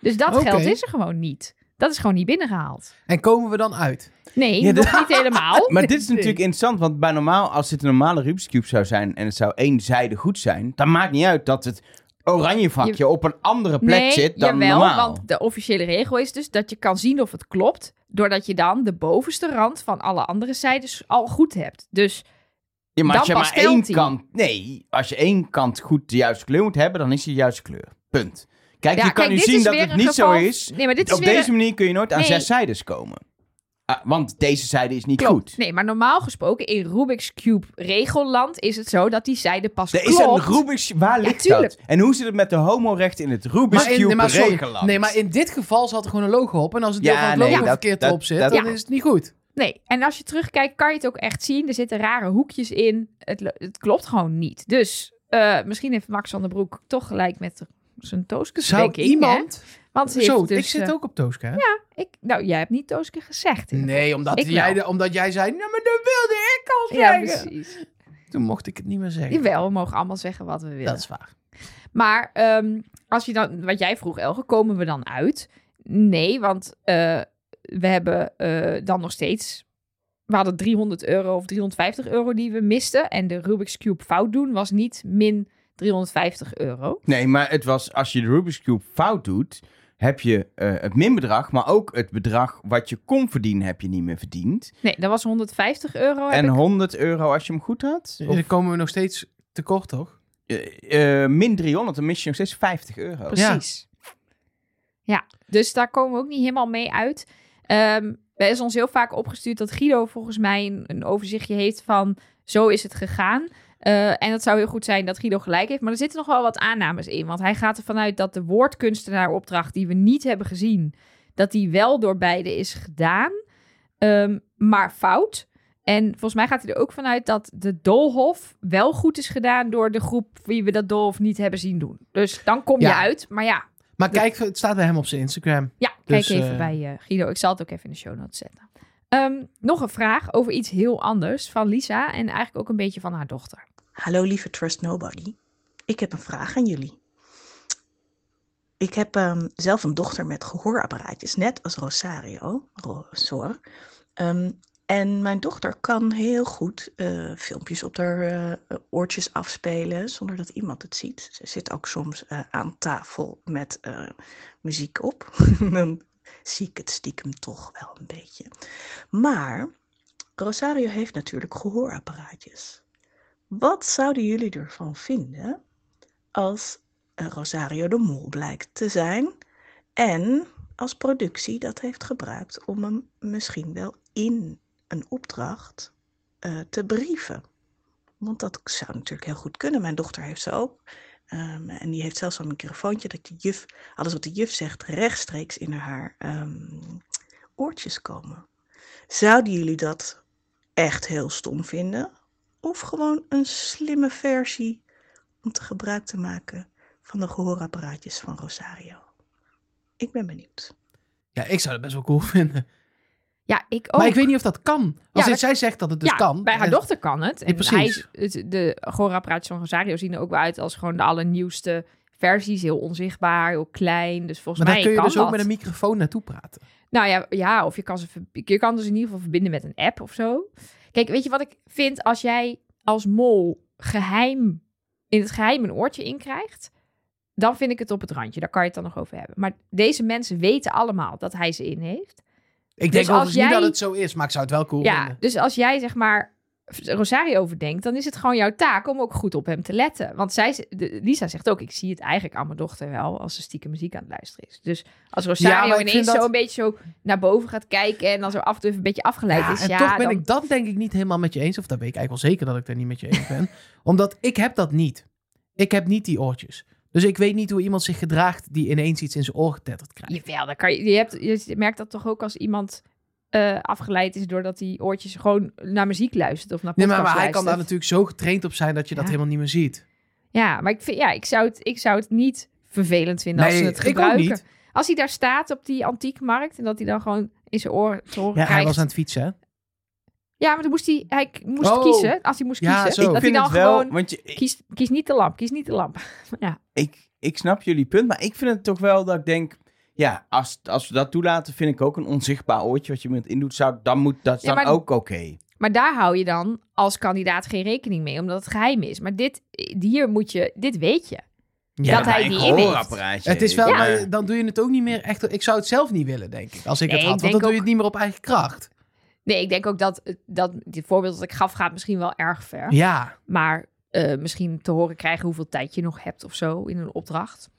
Dus dat Oké. geld is er gewoon niet. Dat is gewoon niet binnengehaald. En komen we dan uit? Nee, Ja, nog niet helemaal. Maar dit is natuurlijk interessant, want bij normaal, als dit een normale Rubik's Cube zou zijn en het zou één zijde goed zijn, dan maakt niet uit dat het oranje vakje op een andere plek nee, zit dan jawel, normaal. want de officiële regel is dus dat je kan zien of het klopt, doordat je dan de bovenste rand van alle andere zijdes al goed hebt. Dus ja, maar als je maar één die. kant, nee, als je één kant goed de juiste kleur moet hebben, dan is die de juiste kleur. Punt. Kijk, ja, je kan kijk, nu zien dat het niet geval- zo is. Nee, maar dit is Op weer deze manier kun je nooit aan Nee. zes zijdes komen. Ah, want deze zijde is niet Klopt. goed. Nee, maar normaal gesproken in Rubik's Cube regelland is het zo dat die zijde pas Er is klopt. een Rubik's... Waar ligt tuurlijk. dat? En hoe zit het met de homorechten in het Rubik's Maar in, Cube nee, maar sorry. regenland? Nee, maar in dit geval zat er gewoon een logo op. En als het deel Ja, van het nee, logo dat- verkeerd dat- erop zit, dat- dan Ja. is het niet goed. Nee, en als je terugkijkt kan je het ook echt zien. Er zitten rare hoekjes in. Het, het klopt gewoon niet. Dus eh, misschien heeft Max van der Broek toch gelijk met zijn Tooske Zou iemand... hè? Want ze Zo, heeft dus, ik zit eh, ook op Tooske, hè? ik, nou, jij hebt niet Tooske gezegd. hè? Nee, omdat, Ik jij, wel. omdat jij zei, nou, maar dat wilde ik al Ja, zeggen. precies. Toen mocht ik het niet meer zeggen. Jawel, we mogen allemaal zeggen wat we willen. Dat is waar. Maar ehm, als je dan, wat jij vroeg, Elge, komen we dan uit? Nee, want eh, we hebben eh, dan nog steeds. We hadden 300 euro of 350 euro die we misten. En de Rubik's Cube fout doen was niet min 350 euro. Nee, maar het was als je de Rubik's Cube fout doet, heb je eh, het minbedrag, maar ook het bedrag wat je kon verdienen, heb je niet meer verdiend. Nee, dat was 150 euro. En ik. 100 euro als je hem goed had. Of, Dan komen we nog steeds tekort, toch? eh, eh, min 300, dan mis je nog steeds 50 euro. Precies. Ja. dus daar komen we ook niet helemaal mee uit. Ehm er is ons heel vaak opgestuurd dat Guido volgens mij een, een overzichtje heeft van zo is het gegaan. Eh, en het zou heel goed zijn dat Guido gelijk heeft. Maar er zitten nog wel wat aannames in. Want hij gaat ervan uit dat de woordkunstenaaropdracht die we niet hebben gezien, dat die wel door beide is gedaan, ehm, maar fout. En volgens mij gaat hij er ook vanuit dat de Doolhof wel goed is gedaan door de groep wie we dat Doolhof niet hebben zien doen. Dus dan kom je Ja. uit. Maar ja, Maar kijk, het staat bij hem op zijn Instagram. ja, kijk Dus, even eh, bij eh, Guido. Ik zal het ook even in de show notes zetten. Ehm, nog een vraag over iets heel anders van Lisa en eigenlijk ook een beetje van haar dochter. Hallo lieve Trust Nobody. Ik heb een vraag aan jullie. Ik heb ehm, zelf een dochter met gehoorapparaatjes, net als Rosario. Rosor. Ehm, en mijn dochter kan heel goed eh, filmpjes op haar eh, oortjes afspelen zonder dat iemand het ziet. Ze zit ook soms eh, aan tafel met muziek op. Dan zie ik het stiekem toch wel een beetje. Maar Rosario heeft natuurlijk gehoorapparaatjes. Wat zouden jullie ervan vinden als Rosario de Mol blijkt te zijn en als productie dat heeft gebruikt om hem misschien wel in een opdracht eh, te brieven. Want dat zou natuurlijk heel goed kunnen. Mijn dochter heeft ze ook. Ehm, en die heeft zelfs een microfoontje dat de juf, alles wat de juf zegt, rechtstreeks in haar ehm, oortjes komen. Zouden jullie dat echt heel stom vinden? Of gewoon een slimme versie om te gebruik te maken van de gehoorapparaatjes van Rosario? Ik ben benieuwd. Ja, ik zou het best wel cool vinden. Ja, ik ook. Maar ik weet niet of dat kan. Als Ja, zij zegt dat het dus ja, kan. bij haar eh, dochter kan het. En precies. hij het- de gehoorapparaatjes van Rosario zien er ook wel uit als gewoon de allernieuwste versies. Heel onzichtbaar, heel klein. Dus volgens Maar mij daar kun je kan dus ook dat. met een microfoon naartoe praten. Nou ja, ja of je kan, ze, je kan dus in ieder geval verbinden met een app of zo. Kijk, weet je wat ik vind? Als jij als mol geheim, in het geheim een oortje inkrijgt, dan vind ik het op het randje. Daar kan je het dan nog over hebben. Maar deze mensen weten allemaal dat hij ze in heeft. Ik Dus denk als overigens niet dat het zo is, maar ik zou het wel cool ja, vinden. dus als jij zeg maar Rosario overdenkt, dan is het gewoon jouw taak om ook goed op hem te letten. Want zij, de- Lisa zegt ook, ik zie het eigenlijk aan mijn dochter wel als ze stiekem muziek aan het luisteren is. Dus als Rosario ineens dat- zo een beetje zo naar boven gaat kijken en dan zo af en toe even een beetje afgeleid Ja, is, en ja, toch ben dan- ik dat denk ik niet helemaal met je eens. Of dat weet ik eigenlijk wel zeker dat ik daar niet met je eens ben. Omdat ik heb dat niet. Ik heb niet die oortjes. Dus ik weet niet hoe iemand zich gedraagt die ineens iets in zijn oor getetterd krijgt. Jawel, dan kan je, je, hebt, je merkt dat toch ook als iemand eh, afgeleid is doordat die oortjes gewoon naar muziek luistert of naar Nee, podcast maar, maar hij kan daar natuurlijk zo getraind op zijn dat je dat helemaal niet meer ziet. Ja, maar ik, vind, ja, ik, zou het, ik zou het niet vervelend vinden als Nee, ze het ik ook gebruiken. niet. Als hij daar staat op die antiekmarkt en dat hij dan gewoon in zijn oor te horen Ja, hij was aan het fietsen, hè? Ja, maar dan moest hij, hij moest Oh. kiezen. Als hij moest Ja, kiezen, zo. dat ik hij dan het wel, gewoon want je, ik, kies, kies niet de lamp, kies niet de lamp. ja. ik, ik snap jullie punt, maar ik vind het toch wel dat ik denk, ja, als, als we dat toelaten, vind ik ook een onzichtbaar oortje wat je met indoet, zou, dan moet dat Ja, dan maar- ook oké. Maar daar hou je dan als kandidaat geen rekening mee, omdat het geheim is. Maar dit, hier moet je, dit weet je. Ja, Dat hij een die in Het is wel, heeft, maar dan doe je het ook niet meer echt. Ik zou het zelf niet willen, denk ik. Als ik Nee, het ik had. Want dan doe je het niet meer op eigen kracht. Nee, ik denk ook dat, dat dit voorbeeld dat ik gaf gaat misschien wel erg ver. Ja. Maar eh, misschien te horen krijgen hoeveel tijd je nog hebt of zo in een opdracht.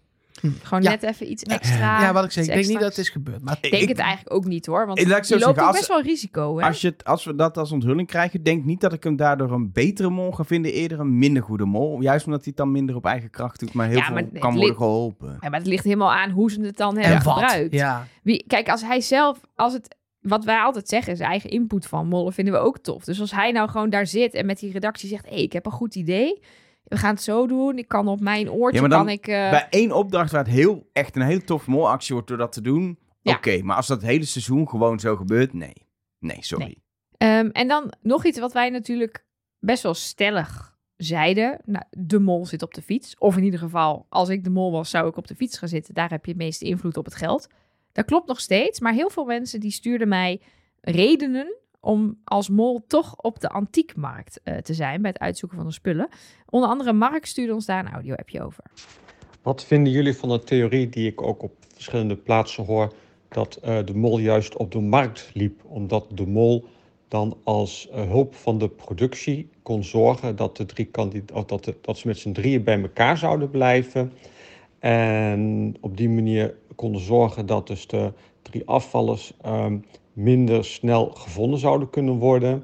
Hm. Gewoon Ja. net even iets extra. ja, wat ik zeg. Ik denk niet dat het is gebeurd. Maar Ik denk Ik- het eigenlijk ook niet hoor. Want Ik- zo je loopt zeggen, ook als- best wel risico. Hè? Als, je het, als we dat als onthulling krijgen, denk niet dat ik hem daardoor een betere mol ga vinden, eerder een minder goede mol. Juist omdat hij het dan minder op eigen kracht doet, maar heel Ja, veel maar kan worden geholpen. Ja, maar het ligt helemaal aan hoe ze het dan hebben gebruikt. Ja. Wie, kijk, als hij zelf, als het, wat wij altijd zeggen, zijn eigen input van mollen vinden we ook tof. Dus als hij nou gewoon daar zit en met die redactie zegt, hé, hey, ik heb een goed idee. We gaan het zo doen. Ik kan op mijn oortje, Ja, dan kan ik... eh, Bij één opdracht waar het heel, echt een hele toffe molactie wordt door dat te doen, Ja. oké. Maar als dat hele seizoen gewoon zo gebeurt, nee. Nee, sorry. Nee. Ehm, en dan nog iets wat wij natuurlijk best wel stellig zeiden. Nou, de mol zit op de fiets. Of in ieder geval, als ik de mol was, zou ik op de fiets gaan zitten. Daar heb je het meeste invloed op het geld. Dat klopt nog steeds. Maar heel veel mensen die stuurden mij redenen om als mol toch op de antiekmarkt eh, te zijn bij het uitzoeken van de spullen. Onder andere Mark stuurde ons daar een audio-appje over. Wat vinden jullie van de theorie die ik ook op verschillende plaatsen hoor, dat eh, de mol juist op de markt liep, omdat de mol dan als eh, hulp van de productie kon zorgen dat, de drie dat, dat ze met z'n drieën bij elkaar zouden blijven. En op die manier konden zorgen dat dus de drie afvallers ehm, minder snel gevonden zouden kunnen worden.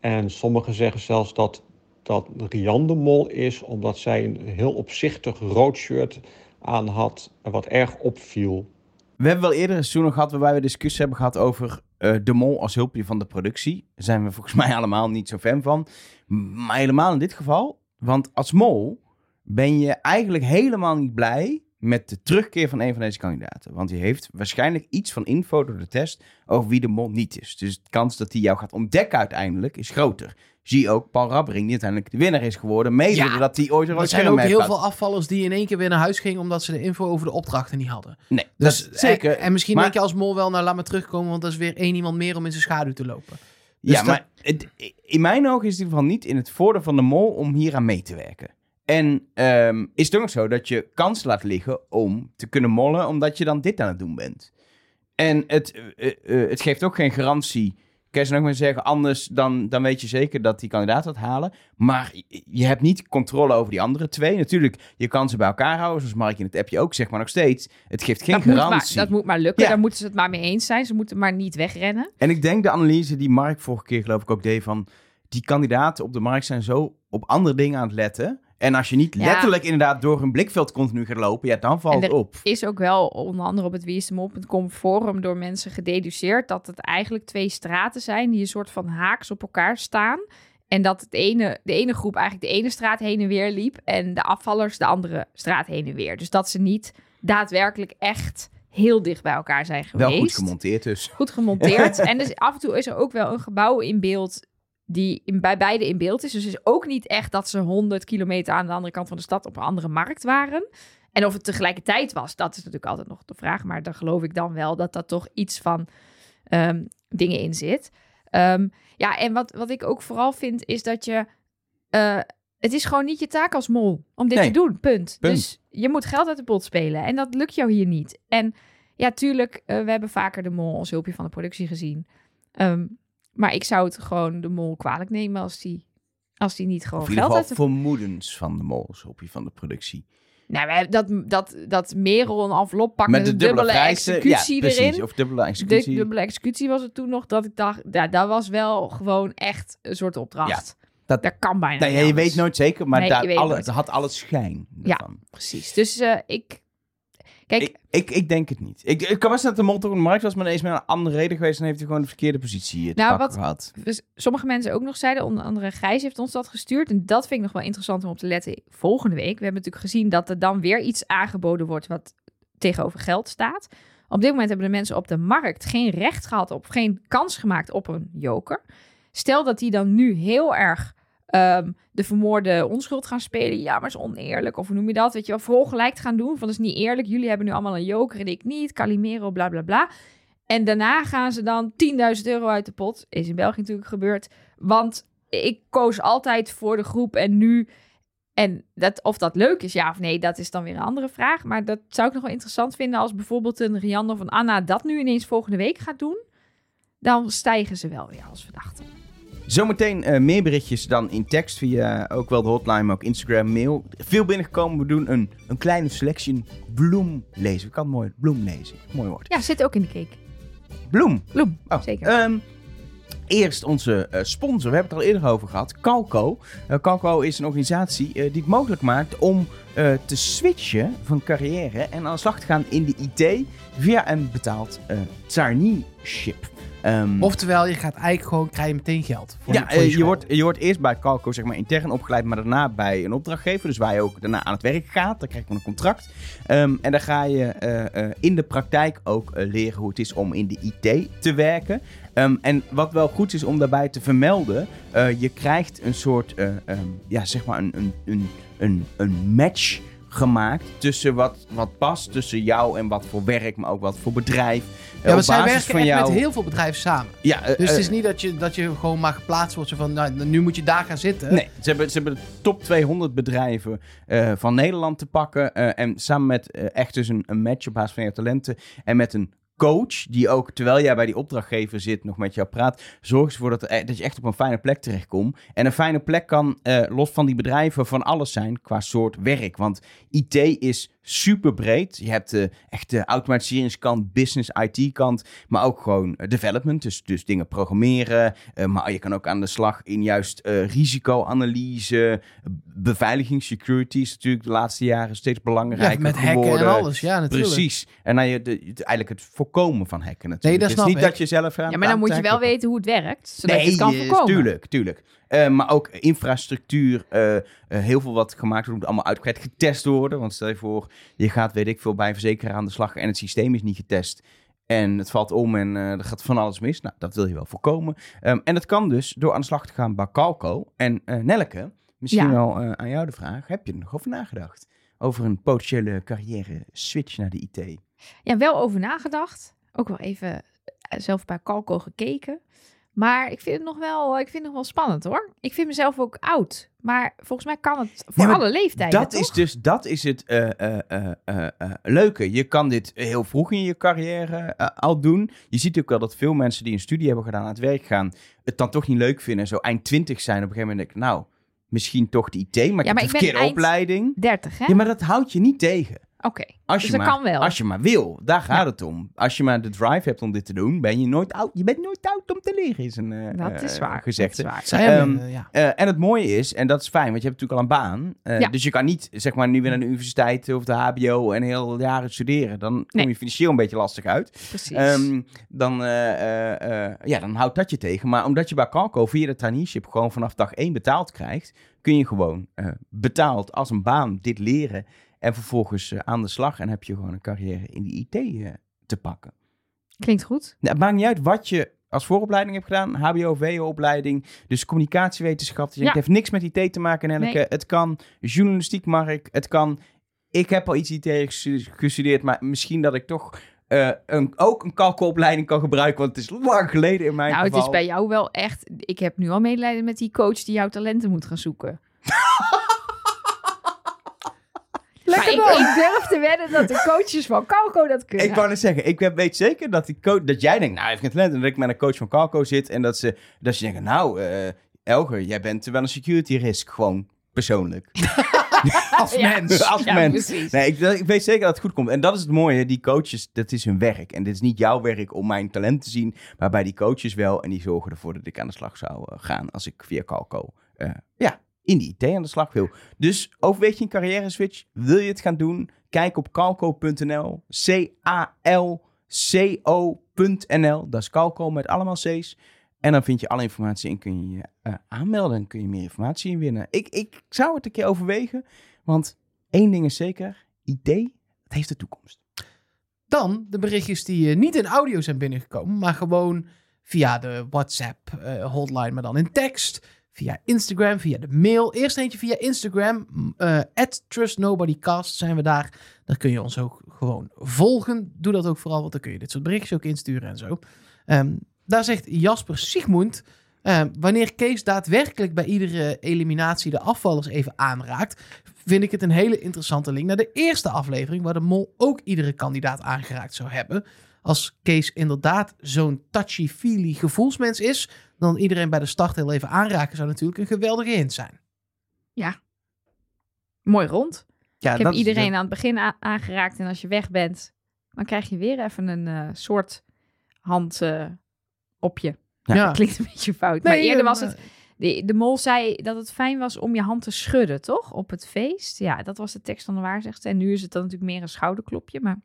En sommigen zeggen zelfs dat dat Rian de Mol is, omdat zij een heel opzichtig rood shirt aan had, wat erg opviel. We hebben wel eerder een seizoen gehad waarbij we discussie hebben gehad over eh, de mol als hulpje van de productie. Daar zijn we volgens mij allemaal niet zo fan van. Maar helemaal in dit geval. Want als mol ben je eigenlijk helemaal niet blij met de terugkeer van een van deze kandidaten. Want die heeft waarschijnlijk iets van info door de test over wie de mol niet is. Dus de kans dat hij jou gaat ontdekken uiteindelijk is groter. Zie ook Paul Rabbering, die uiteindelijk de winnaar is geworden. Mede Ja, doordat hij ooit Er zijn scherm ook heeft heel gehad. veel afvallers die in één keer weer naar huis gingen omdat ze de info over de opdrachten niet hadden. Nee, Dus dat, zeker. En, en misschien Maar- denk je als mol wel, nou laat me terugkomen, want dat is weer één iemand meer om in zijn schaduw te lopen. Dus ja, dat- maar het, in mijn ogen is het in ieder geval niet in het voordeel van de mol om hier aan mee te werken. En ehm, is het ook nog zo dat je kans laat liggen om te kunnen mollen, omdat je dan dit aan het doen bent. En het, eh, eh, het geeft ook geen garantie kan je ze nog maar zeggen, anders dan, dan weet je zeker dat die kandidaat dat halen. Maar je- hebt niet controle over die andere twee. Natuurlijk, je kan ze bij elkaar houden, zoals Mark in het appje ook zegt, maar nog steeds, het geeft geen dat, moet maar, garantie. dat moet maar lukken. Ja. Daar moeten ze het maar mee eens zijn. Ze moeten maar niet wegrennen. En ik denk de analyse die Mark vorige keer geloof ik ook deed van... die kandidaten op de markt zijn zo op andere dingen aan het letten. En als je niet Ja. letterlijk inderdaad door hun blikveld continu gaat lopen... ja, dan valt het er op. Is ook wel onder andere op het wieisdemol.com forum door mensen gededuceerd dat het eigenlijk twee straten zijn die een soort van haaks op elkaar staan. En dat het ene, de ene groep eigenlijk de ene straat heen en weer liep en de afvallers de andere straat heen en weer. Dus dat ze niet daadwerkelijk echt heel dicht bij elkaar zijn geweest. Wel goed gemonteerd dus. Goed gemonteerd. en dus af en toe is er ook wel een gebouw in beeld die in, bij beide in beeld is. Dus het is ook niet echt dat ze 100 kilometer aan de andere kant van de stad op een andere markt waren. En of het tegelijkertijd was, dat is natuurlijk altijd nog de vraag. Maar dan geloof ik dan wel dat dat toch iets van ehm, dingen in zit. Ehm, ja, en wat, wat ik ook vooral vind, is dat je... eh, het is gewoon niet je taak als mol om dit Nee. te doen, punt. Punt. Dus je moet geld uit de pot spelen. En dat lukt jou hier niet. En ja, tuurlijk, eh, we hebben vaker de mol als hulpje van de productie gezien. Ehm, maar ik zou het gewoon de mol kwalijk nemen als die, als die niet gewoon Of in ieder geld geval de... vermoedens van de mols op je van de productie. Nou, we hebben dat, dat, dat Merel een envelop pakt met, de een dubbele, prijzen. executie ja, precies. erin. Of dubbele De executie. dubbele executie was het toen nog dat ik dacht, ja, dat was wel gewoon echt een soort opdracht. dat- dat kan bijna Nee, niet ja, je anders. weet nooit zeker, maar Nee, daar je weet alle, nooit. het had alle schijn Ja. ervan. Precies. Dus eh, ik... Kijk, Ik, ik, ik denk het niet. Ik, ik kan best dat de mol toch op de markt was, maar is met een andere reden geweest en heeft hij gewoon de verkeerde positie te Nou, wat- gehad. dus sommige mensen ook nog zeiden, onder andere Gijs heeft ons dat gestuurd. En dat vind ik nog wel interessant om op te letten volgende week. We hebben natuurlijk gezien dat er dan weer iets aangeboden wordt wat tegenover geld staat. Op dit moment hebben de mensen op de markt geen recht gehad op, geen kans gemaakt op een joker. Stel dat die dan nu heel erg ehm, de vermoorde onschuld gaan spelen. Ja, maar is oneerlijk. Of hoe noem je dat? Weet je wel, verongelijkt gaan doen. Van dat is niet eerlijk. Jullie hebben nu allemaal een joker en ik niet. Calimero, bla bla bla. En daarna gaan ze dan 10.000 euro uit de pot. Is in België natuurlijk gebeurd. Want ik koos altijd voor de groep en nu... En dat, of dat leuk is, ja of nee, dat is dan weer een andere vraag. Maar dat zou ik nog wel interessant vinden als bijvoorbeeld een Rianne of een Anna dat nu ineens volgende week gaat doen. Dan stijgen ze wel weer als verdachte. Zometeen eh, meer berichtjes dan in tekst via ook wel de hotline, maar ook Instagram, mail. Veel binnengekomen. We doen een, een kleine selectie een bloem lezen. Ik kan het mooi bloem lezen. Mooi woord. Ja, zit ook in de cake. Bloem. Bloem, Oh, zeker. ehm, eerst onze eh, sponsor. We hebben het al eerder over gehad. Calco. Eh, Calco is een organisatie eh, die het mogelijk maakt om eh, te switchen van carrière en aan de slag te gaan in de IT via een betaald eh traineeship. Ehm, Oftewel, je gaat eigenlijk gewoon, krijg je meteen geld. Voor, ja, voor je, eh, je, school. wordt, je wordt eerst bij Calco zeg maar, intern opgeleid, maar daarna bij een opdrachtgever. Dus waar je ook daarna aan het werk gaat. Dan krijg je een contract. Ehm, en dan ga je eh, eh, in de praktijk ook eh, leren hoe het is om in de IT te werken. Ehm, en wat wel goed is om daarbij te vermelden, eh, je krijgt een soort, eh, ja, zeg maar een, een, een, een, een match gemaakt tussen wat, wat past tussen jou en wat voor werk, maar ook wat voor bedrijf. Eh, Ja, want op zij werken van echt jou. met heel veel bedrijven samen. Ja, eh, Dus het eh, is niet dat je, dat je gewoon maar geplaatst wordt. Van, nou, nu moet je daar gaan zitten. Nee, ze hebben, ze hebben de top 200 bedrijven eh, van Nederland te pakken. eh, en samen met eh, echt dus een, een match op basis van je talenten. En met een coach die ook, terwijl jij bij die opdrachtgever zit, nog met jou praat. Zorgt ervoor dat, er- dat je echt op een fijne plek terechtkomt. En een fijne plek kan, eh, los van die bedrijven, van alles zijn qua soort werk. Want IT is super breed. Je hebt de echte automatiseringskant, business IT kant, maar ook gewoon eh, development. Dus, dus dingen programmeren. Eh, maar je kan ook aan de slag in juist eh, risicoanalyse, beveiliging, security is natuurlijk de laatste jaren steeds belangrijker Ja, met hacken geworden. en alles. Ja, natuurlijk. Precies. En dan je de, eigenlijk het voorkomen van hacken natuurlijk. Nee, dat het is niet ik. dat je zelf aan ja, maar dan moet je wel weten hoe het werkt, zodat je het kan voorkomen. tuurlijk, tuurlijk. Eh, maar ook infrastructuur, eh, eh, heel veel wat gemaakt wordt, moet allemaal uitgebreid getest worden. Want stel je voor, je gaat, weet ik veel, bij een verzekeraar aan de slag en het systeem is niet getest. En het valt om en er gaat van alles mis. Nou, dat wil je wel voorkomen. Ehm, en dat kan dus door aan de slag te gaan bij Calco. En Nelleke, misschien Ja. wel aan jou de vraag. Heb je er nog over nagedacht? Over een potentiële carrière switch naar de IT? Ja, wel over nagedacht. Ook wel even zelf bij Calco gekeken. Maar ik vind het nog wel, ik vind het nog wel spannend hoor. Ik vind mezelf ook oud. Maar volgens mij kan het voor Ja, alle leeftijden. Dat toch? is dus dat is het eh, eh, eh, leuke. Je kan dit heel vroeg in je carrière al doen. Je ziet ook wel dat veel mensen die een studie hebben gedaan aan het werk gaan, het dan toch niet leuk vinden. Zo eind twintig zijn op een gegeven moment. denk ik, Nou, misschien toch de IT, maar ik Ja, heb maar ik ben verkeerde eind- opleiding. 30 hè? Ja, maar dat houdt je niet tegen. Oké, Als dus je dat maar, kan wel. Als je maar wil, daar gaat Ja. het om. Als je maar de drive hebt om dit te doen, ben je nooit oud. Je bent nooit oud om te leren, is een eh, dat is eh, waar. gezegde. Dat is waar. Zij hebben, Ehm, eh, ja. En het mooie is, en dat is fijn, want je hebt natuurlijk al een baan. Eh, Ja. Dus je kan niet, zeg maar, nu weer naar de universiteit of de HBO en heel jaren studeren. Dan kom Nee. je financieel een beetje lastig uit. Precies. Ehm, dan, eh, eh, eh, ja, dan houdt dat je tegen. Maar omdat je bij Calco via de traineeship gewoon vanaf dag één betaald krijgt, kun je gewoon eh, betaald als een baan dit leren. En vervolgens eh, aan de slag en heb je gewoon een carrière in de IT eh, te pakken. Klinkt goed. Nou, het maakt niet uit wat je als vooropleiding hebt gedaan. HBO, VO-opleiding. Dus communicatiewetenschap. Dus Ja. Het heeft niks met IT te maken, Nelleke. Nee. Het kan journalistiek, Mark. Het kan... Ik heb al iets IT gestu- gestudeerd, maar misschien dat ik toch eh, een, ook een kalkopleiding kan gebruiken. Want het is lang geleden in mijn nou, geval. het is bij jou wel echt... Ik heb nu al medelijden met die coach die jouw talenten moet gaan zoeken. maar ik, ik durf te wedden dat de coaches van Calco dat kunnen. Ik wou net zeggen, ik weet zeker dat, die coach, dat jij denkt, nou, hij heeft geen talent. En dat ik met een coach van Calco zit en dat ze, dat ze denken, nou, eh Elger, jij bent wel een security risk, gewoon persoonlijk. als Ja. mens. Als Ja, mens. precies. Nee, ik, ik weet zeker dat het goed komt. En dat is het mooie, die coaches, dat is hun werk. En dit is niet jouw werk om mijn talent te zien, maar bij die coaches wel. En die zorgen ervoor dat ik aan de slag zou eh, gaan als ik via Calco, eh, ja, in die IT aan de slag wil. Dus overweeg je een carrière switch? Wil je het gaan doen? Kijk op calco.nl. C-A-L-C-O.nl. Dat is Calco met allemaal C's. En dan vind je alle informatie en kun je je eh, aanmelden en kun je meer informatie inwinnen. Ik, ik zou het een keer overwegen, want één ding is zeker, IT, het heeft de toekomst. Dan de berichtjes die eh, niet in audio zijn binnengekomen, maar gewoon via de WhatsApp eh, hotline, maar dan in tekst. Via Instagram, via de mail. Eerst eentje via Instagram. eh @trustnobodycast zijn we daar. Daar kun je ons ook gewoon volgen. Doe dat ook vooral, want dan kun je dit soort berichtjes ook insturen en zo. Ehm, daar zegt Jasper Sigmund... ehm, wanneer Kees daadwerkelijk bij iedere eliminatie de afvallers even aanraakt... vind ik het een hele interessante link naar de eerste aflevering... waar de mol ook iedere kandidaat aangeraakt zou hebben. Als Kees inderdaad zo'n touchy-feely gevoelsmens is... dan iedereen bij de start heel even aanraken... zou natuurlijk een geweldige hint zijn. Mooi rond. Ja, ik heb iedereen de- aan het begin aangeraakt. En als je weg bent, dan krijg je weer even een eh, soort hand eh, op je. Ja. Klinkt een beetje fout. maar eerder was het... De, de mol zei dat het fijn was om je hand te schudden, toch? Op het feest. Ja, dat was de tekst van de waarzegster. En nu is het dan natuurlijk meer een schouderklopje. Maar,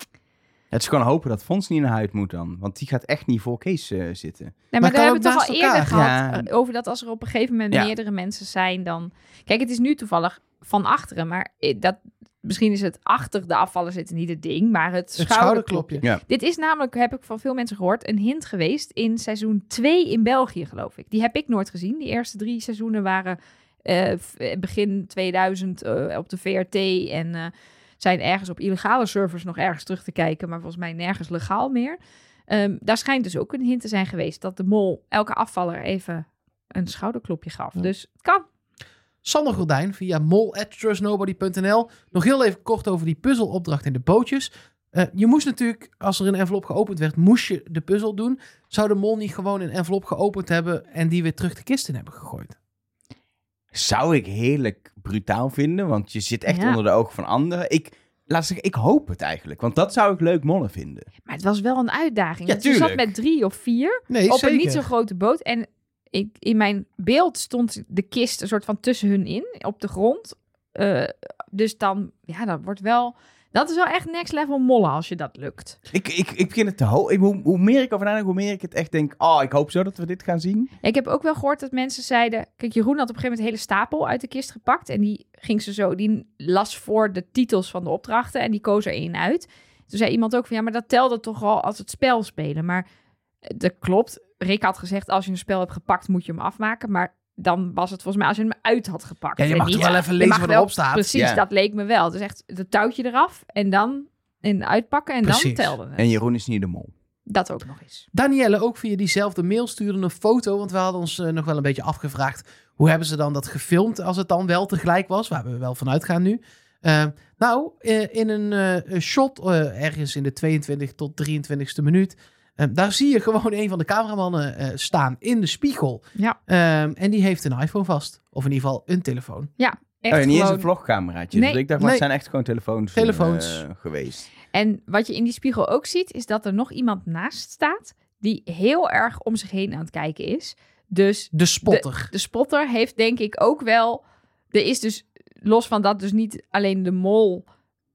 Het is gewoon hopen dat Fons niet naar huid moet dan. Want die gaat echt niet voor Kees eh, zitten. nee, Maar daar hebben we het toch al eerder gehad. Ja. eh, Over dat als er op een gegeven moment Ja. meerdere mensen zijn, dan... Kijk, het is nu toevallig van achteren. Maar dat, misschien is het achter de afvallen zitten niet het ding. Maar het, Het schouderklopje. schouderklopje. Dit is namelijk, heb ik van veel mensen gehoord, een hint geweest in seizoen 2 in België, geloof ik. Die heb ik nooit gezien. Die eerste drie seizoenen waren eh, begin 2000 eh, op de VRT en eh, zijn ergens op illegale servers nog ergens terug te kijken, maar volgens mij nergens legaal meer. Ehm, daar schijnt dus ook een hint te zijn geweest dat de mol elke afvaller even een schouderklopje gaf. Dus het kan. Sander Gordijn via mol.trustnobody.nl. Nog heel even kort over die puzzelopdracht in de bootjes. Eh, je moest natuurlijk, als er een envelop geopend werd, moest je de puzzel doen. Zou de mol niet gewoon een envelop geopend hebben en die weer terug de kist in hebben gegooid? Zou ik heerlijk brutaal vinden, want je zit echt Ja. onder de ogen van anderen. Ik, laat zeggen, ik hoop het eigenlijk, want dat zou ik leuk mollen vinden. Maar het was wel een uitdaging. Ja, je zat met drie of vier. Nee, op zeker. een niet zo grote boot. En ik, in mijn beeld stond de kist een soort van tussen hun in, op de grond. Eh, dus dan, ja, dat wordt wel... Dat is wel echt next level mollen als je dat lukt. Ik, ik, ik begin het te hoog. Hoe, hoe meer ik over nadenk, hoe meer ik het echt denk, oh, ik hoop zo dat we dit gaan zien. Ik heb ook wel gehoord dat mensen zeiden... Kijk, Jeroen had op een gegeven moment een hele stapel uit de kist gepakt. En die ging ze zo... Die las voor de titels van de opdrachten. En die koos er één uit. Toen zei iemand ook van... Ja, maar dat telde toch al als het spel spelen. Maar eh, dat klopt. Rick had gezegd... Als je een spel hebt gepakt, moet je hem afmaken. Maar dan was het volgens mij als je hem uit had gepakt. Ja, je En mag niet- toch wel even lezen wat erop staat. Precies, Ja. dat leek me wel. Het is echt het touwtje eraf. En dan in uitpakken. En Precies. dan telde het. En Jeroen is niet de mol. Dat ook nog eens. Danielle ook via diezelfde mail stuurde een foto. Want we hadden ons eh, nog wel een beetje afgevraagd. Hoe hebben ze dan dat gefilmd als het dan wel tegelijk was? Waar we wel van uitgaan nu. Eh, nou, eh, in een shot eh, ergens in de 22 tot 23ste minuut. Eh, daar zie je gewoon een van de cameramannen eh, staan in de spiegel. Ja. Ehm, en die heeft een iPhone vast. Of in ieder geval een telefoon. Echt oh, ja, niet eens gewoon- een vlogcameraatje. Nee. Dus ik dacht, maar het Nee. zijn echt gewoon telefoons, eh, Telefoons. geweest. En wat je in die spiegel ook ziet, is dat er nog iemand naast staat die heel erg om zich heen aan het kijken is. Dus De spotter. de spotter heeft denk ik ook wel. Er is dus los van dat dus niet alleen de mol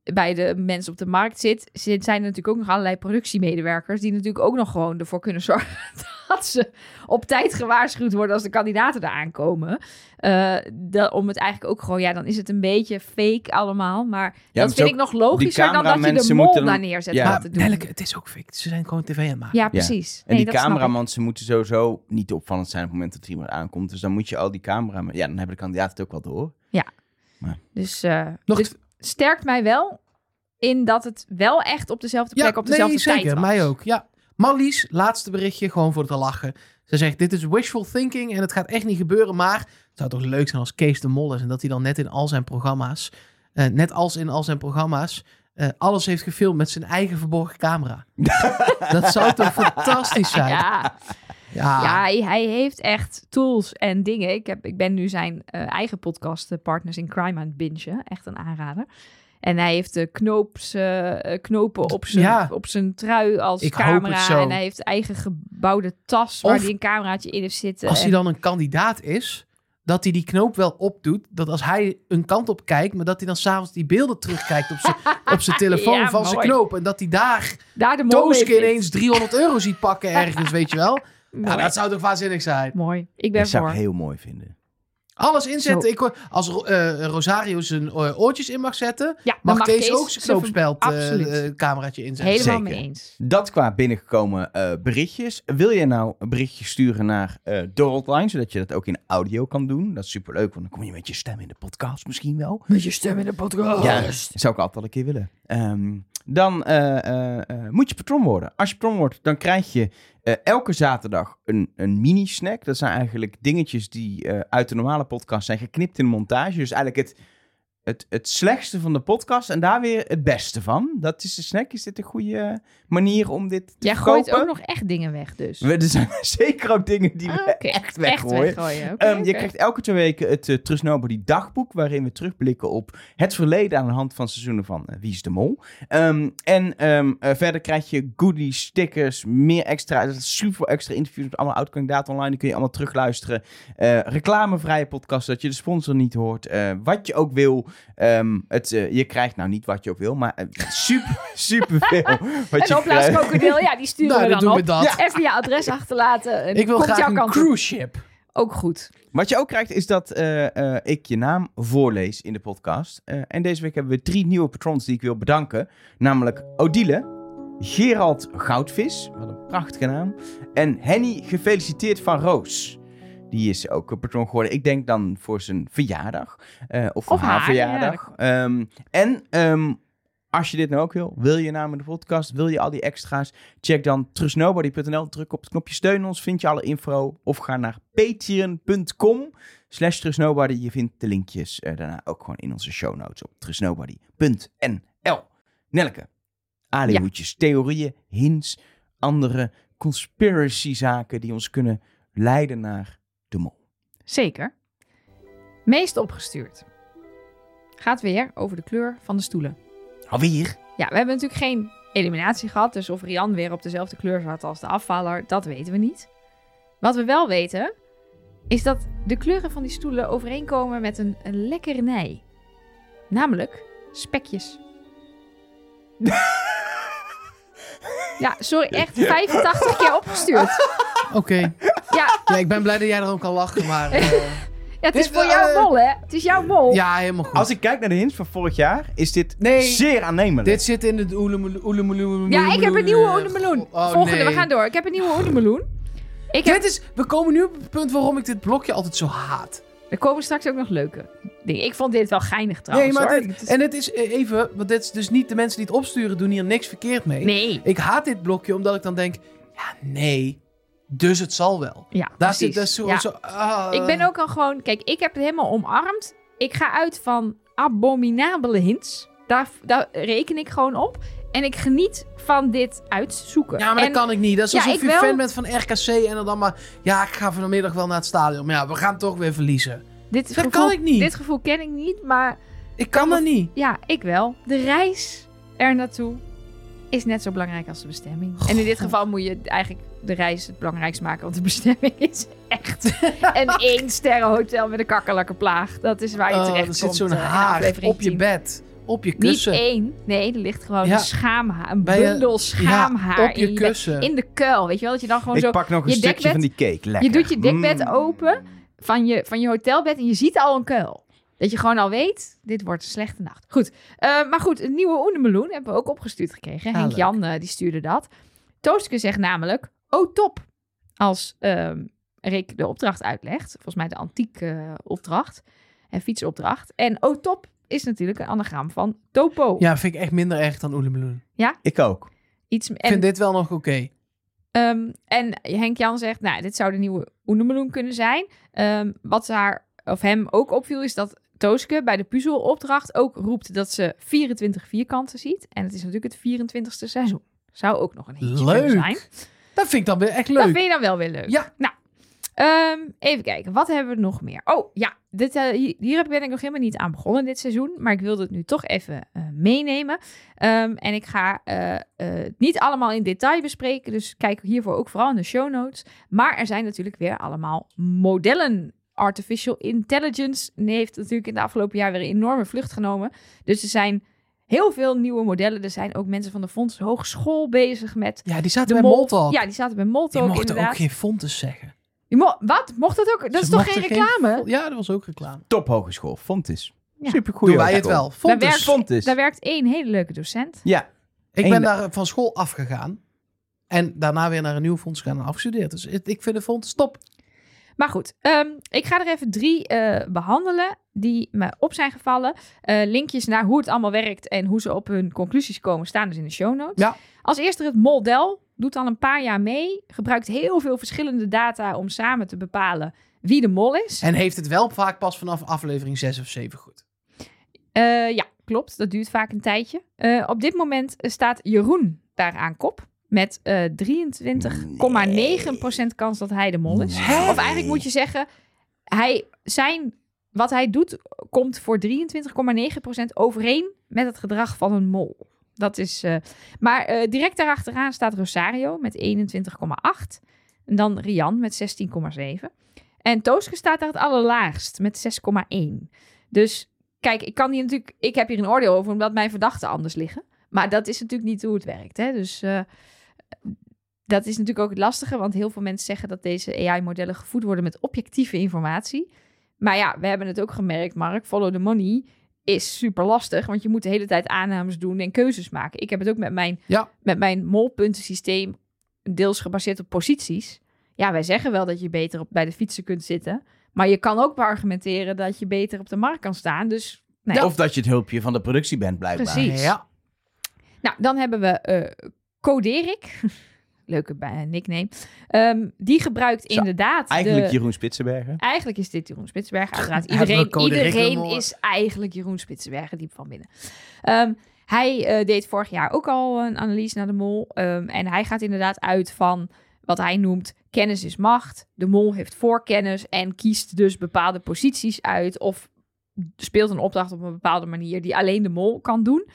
bij de mensen op de markt zit, zit- zijn er natuurlijk ook nog allerlei productiemedewerkers die natuurlijk ook nog gewoon ervoor kunnen zorgen dat ze op tijd gewaarschuwd worden als de kandidaten daar aankomen. Eh, dat- om het eigenlijk ook gewoon, ja, dan is het een beetje fake allemaal, maar dat vind ik nog logischer dan dat je de mol moeten- daar neerzet Ja. doen. Nelleke, het is ook fake. Ze zijn gewoon tv aan het maken. Ja, precies. En Nee, die cameramans ze moeten sowieso niet opvallend zijn op het moment dat er iemand aankomt. Dus dan moet je al die camera's... Ja, dan hebben de kandidaten het ook wel door. Dus, eh Nog dus sterkt mij wel in dat het wel echt op dezelfde plek, op dezelfde nee, zeker. tijd was. Mij ook. Ja. Marlies, laatste berichtje, gewoon voor te lachen. Ze zegt, dit is wishful thinking en het gaat echt niet gebeuren, maar het zou toch leuk zijn als Kees de Mol is en dat hij dan net in al zijn programma's, eh, net als in al zijn programma's, eh, alles heeft gefilmd met zijn eigen verborgen camera. dat zou toch fantastisch zijn? Ja, Ja. ja hij, hij heeft echt tools en dingen. Ik, heb, ik ben nu zijn eh, eigen podcast, eh, Partners in Crime, aan het bingen. Echt een aanrader. En hij heeft de knoops, eh, knopen op zijn, Ja. op zijn trui als Ik hoop camera. het zo. En hij heeft eigen gebouwde tas waar hij een cameraatje in heeft zitten. Als hij dan een kandidaat is, dat hij die knoop wel opdoet. Dat als hij een kant op kijkt, maar dat hij dan s'avonds die beelden terugkijkt op zijn, op zijn telefoon Ja, van zijn knoop. En dat hij daar daar de Tooske ineens 300 euro ziet pakken ergens, weet je wel. Ja, Mooi. dat zou toch waanzinnig zijn. Mooi. Ik ben Dat zou ik heel mooi vinden. Alles inzetten. Ik, als eh, Rosario zijn eh, oortjes in mag zetten, Ja, mag, Kees, ook zijn zijn knoopspeld ver- eh, cameraatje inzetten. Helemaal Zeker. mee eens. Dat qua binnengekomen eh, berichtjes. Wil je nou een berichtje sturen naar eh de hotline, zodat je dat ook in audio kan doen? Dat is superleuk, want dan kom je met je stem in de podcast misschien wel. Met je stem in de podcast. Ja, dat zou ik altijd al een keer willen. Ehm, dan eh, eh, eh, moet je patron worden. Als je patron wordt, dan krijg je eh, elke zaterdag een, een mini-snack. Dat zijn eigenlijk dingetjes die eh, uit de normale podcast zijn geknipt in montage. Dus eigenlijk het, het, het slechtste van de podcast en daar weer het beste van. Dat is de snack. Is dit een goede manier om dit te Jij gooit ook nog echt dingen weg dus. We- Er zijn zeker ook dingen die we Ah, oké. echt weggooien. Ehm, Je krijgt elke twee weken het eh, Trust Nobody dagboek, waarin we terugblikken op het verleden aan de hand van seizoenen van eh, Wie is de Mol. Ehm, en ehm, eh, verder krijg je goodies, stickers, meer extra, super veel extra interviews met allemaal oud-kandidaten online, die kun je allemaal terugluisteren. Reclamevrije podcast, dat je de sponsor niet hoort. Wat je ook wil, Ehm, het, eh, je krijgt nou niet wat je ook wil, maar eh, super, super veel wat Een opblaaskrokodil, ja, die sturen Nou, we dan dan doen op. we dat. Even je adres achterlaten. en Ik wil graag jouw een cruise ship. Ook goed. Wat je ook krijgt is dat eh, eh, ik je naam voorlees in de podcast. Eh, en deze week hebben we drie nieuwe patrons die ik wil bedanken. Namelijk Odile, Gerald Goudvis, wat een prachtige naam. En Henny, gefeliciteerd van Roos. Die is ook een patron geworden. Ik denk dan voor zijn verjaardag. eh, of voor haar, haar verjaardag. Ehm, en ehm, als je dit nou ook wil, wil je naam in de podcast, wil je al die extra's, check dan trustnobody.nl, druk op het knopje steun ons, vind je alle info. Of ga naar patreon.com slash trustnobody. Je vindt de linkjes eh, daarna ook gewoon in onze show notes op trustnobody.nl. Nelke, alihoedjes, theorieën, hints, andere conspiracy zaken die ons kunnen leiden naar de mol. Zeker. Meest opgestuurd. Gaat weer over de kleur van de stoelen. Alweer? Ja, we hebben natuurlijk geen eliminatie gehad. Dus of Rian weer op dezelfde kleur zat als de afvaller, dat weten we niet. Wat we wel weten, is dat de kleuren van die stoelen overeenkomen met een, een lekkernij. Namelijk spekjes. ja, sorry, echt 85 keer opgestuurd. Oké. Ja, ik ben blij dat jij er ook kan lachen, maar... eh, ja het is Dit, voor eh, jouw mol, hè? Het is jouw mol. ja, helemaal goed. Als ik kijk naar de hints van vorig jaar, is dit Nee. zeer aannemelijk. Dit zit in het oelemeloen. Ja, ik heb een nieuwe oenemeloen. Oh, Volgende, nee. we gaan door. Ik heb een nieuwe. Ik heb... Dit is, we komen nu op het punt waarom ik dit blokje altijd zo haat. Er komen straks ook nog leuke dingen. Ik vond dit wel geinig trouwens. nee, maar dit- en het is eh, even, want dit is dus niet de mensen die het opsturen doen hier niks verkeerd mee. Nee. Ik haat dit blokje omdat ik dan denk, ja, nee, dus het zal wel. Ja, Daar precies. zit dus zo, Ja. zo ah. Ik ben ook al gewoon... Kijk, ik heb het helemaal omarmd. Ik ga uit van abominabele hints. Daar, daar reken ik gewoon op. En ik geniet van dit uitzoeken. Ja, maar en, dat kan ik niet. Dat is alsof je wel. fan bent van RKC en dan, dan maar... Ja, ik ga vanmiddag wel naar het stadion. Maar ja, we gaan toch weer verliezen. dit dat gevoel, kan ik niet. Dit gevoel ken ik niet, maar Ik kan dat niet. ja, ik wel. De reis er naartoe is net zo belangrijk als de bestemming. En in dit geval moet je eigenlijk de reis het belangrijkst maken, want de bestemming is echt een één sterren hotel met een kakkerlakkenplaag. Dat is waar je Oh, terecht er zit zo'n eh, haar op je 10. bed. Op je Niet kussen. één. Nee, er ligt gewoon Ja. een schaamhaar. Een je- bundel schaamhaar op je in, bed- kussen. in de kuil. Weet je wel? Dat je dan gewoon Ik zo... pak nog een je stukje dekbed- van die cake. Lekker. Je doet je dekbed Mm. open van je, van je hotelbed en je ziet al een kuil. Dat je gewoon al weet, dit wordt een slechte nacht. Goed, eh, maar goed, een nieuwe Oenemeloen hebben we ook opgestuurd gekregen. Ah, Henk leuk. Jan eh, die stuurde dat. Tooske zegt namelijk, oh top, als ehm Rick de opdracht uitlegt. Volgens mij de antiek eh, opdracht en fietsopdracht. En oh top is natuurlijk een anagram van topo. Ja, vind ik echt minder erg dan Oelemeloen. Ik ook. Iets, Ik vind dit wel nog oké. Ehm, en Henk Jan zegt, nou, dit zou de nieuwe Oenemeloen kunnen zijn. Ehm, wat haar of hem ook opviel, is dat Tooske bij de puzzelopdracht ook roept dat ze 24 vierkanten ziet. En het is natuurlijk het 24ste seizoen. Zou ook nog een hintje Leuk. kunnen zijn. Dat vind ik dan weer echt Dat leuk. vind je dan wel weer leuk. Ja. Nou, ehm, even kijken. Wat hebben we nog meer? Oh, ja. Dit, eh, hier, ben ik nog helemaal niet aan begonnen dit seizoen. Maar ik wilde het nu toch even eh, meenemen. Ehm, en ik ga eh, het niet allemaal in detail bespreken. Dus kijk hiervoor ook vooral in de show notes. Maar er zijn natuurlijk weer allemaal modellen. Artificial intelligence heeft natuurlijk in de afgelopen jaar weer een enorme vlucht genomen. Dus er zijn heel veel nieuwe modellen. Er zijn ook mensen van de Fonds Hogeschool bezig met Ja, die zaten de bij Moltalk. Ja, die zaten bij die Moltalk mochten inderdaad. ook geen fontes zeggen. Je mo- wat? Mocht dat ook? Dat Ze is toch geen reclame? Ja, dat was ook reclame. Top hogeschool. Fontis. Ja. Supergoeie Doen wij het wel. Fontes. werkt- Fontis. Daar werkt één hele leuke docent. Ja. Ik Eén- ben daar van school afgegaan. En daarna weer naar een nieuw fonds gegaan en afgestudeerd. Dus ik vind de fonds top. Maar goed, ehm, ik ga er even drie eh, behandelen die me op zijn gevallen. Eh, linkjes naar hoe het allemaal werkt en hoe ze op hun conclusies komen staan dus in de show notes. Ja. Als eerste het Moldel. Doet al een paar jaar mee. Gebruikt heel veel verschillende data om samen te bepalen wie de mol is. En heeft het wel vaak pas vanaf aflevering 6 of 7 goed. Eh, ja, klopt. Dat duurt vaak een tijdje. Op dit moment staat Jeroen daar aan kop. Met eh 23,9% kans dat hij de mol is. Of eigenlijk moet je zeggen, hij, zijn, wat hij doet komt voor 23,9% overeen met het gedrag van een mol. Dat is, eh, maar eh, direct daarachteraan staat Rosario met 21,8. En dan Rian met 16,7. En Tooske staat daar het allerlaagst met 6,1. Dus kijk, ik kan hier natuurlijk, ik heb hier een oordeel over omdat mijn verdachten anders liggen. Maar dat is natuurlijk niet hoe het werkt. Hè? Dus eh, dat is natuurlijk ook het lastige, want heel veel mensen zeggen dat deze AI-modellen gevoed worden met objectieve informatie. Maar ja, we hebben het ook gemerkt, Mark, follow the money is super lastig, want je moet de hele tijd aannames doen en keuzes maken. Ik heb het ook met mijn, Ja. met mijn molpuntensysteem, deels gebaseerd op posities. Ja, wij zeggen wel dat je beter op, bij de fietsen kunt zitten, maar je kan ook argumenteren dat je beter op de markt kan staan. Dus nou ja, Of dat je het hulpje van de productie bent, blijkbaar. Precies. Ja. Nou, dan hebben we eh Coderik. Leuke nickname. Ehm, die gebruikt Zo, inderdaad. Eigenlijk de, Jeroen Spitsenbergen. Eigenlijk is dit Jeroen Spitsbergen. Uiteraard. Iedereen, iedereen is eigenlijk Jeroen Spitsbergen diep van binnen. Ehm, hij eh, deed vorig jaar ook al een analyse naar de mol. Ehm, en hij gaat inderdaad uit van wat hij noemt kennis is macht. De mol heeft voorkennis en kiest dus bepaalde posities uit. Of speelt een opdracht op een bepaalde manier die alleen de mol kan doen.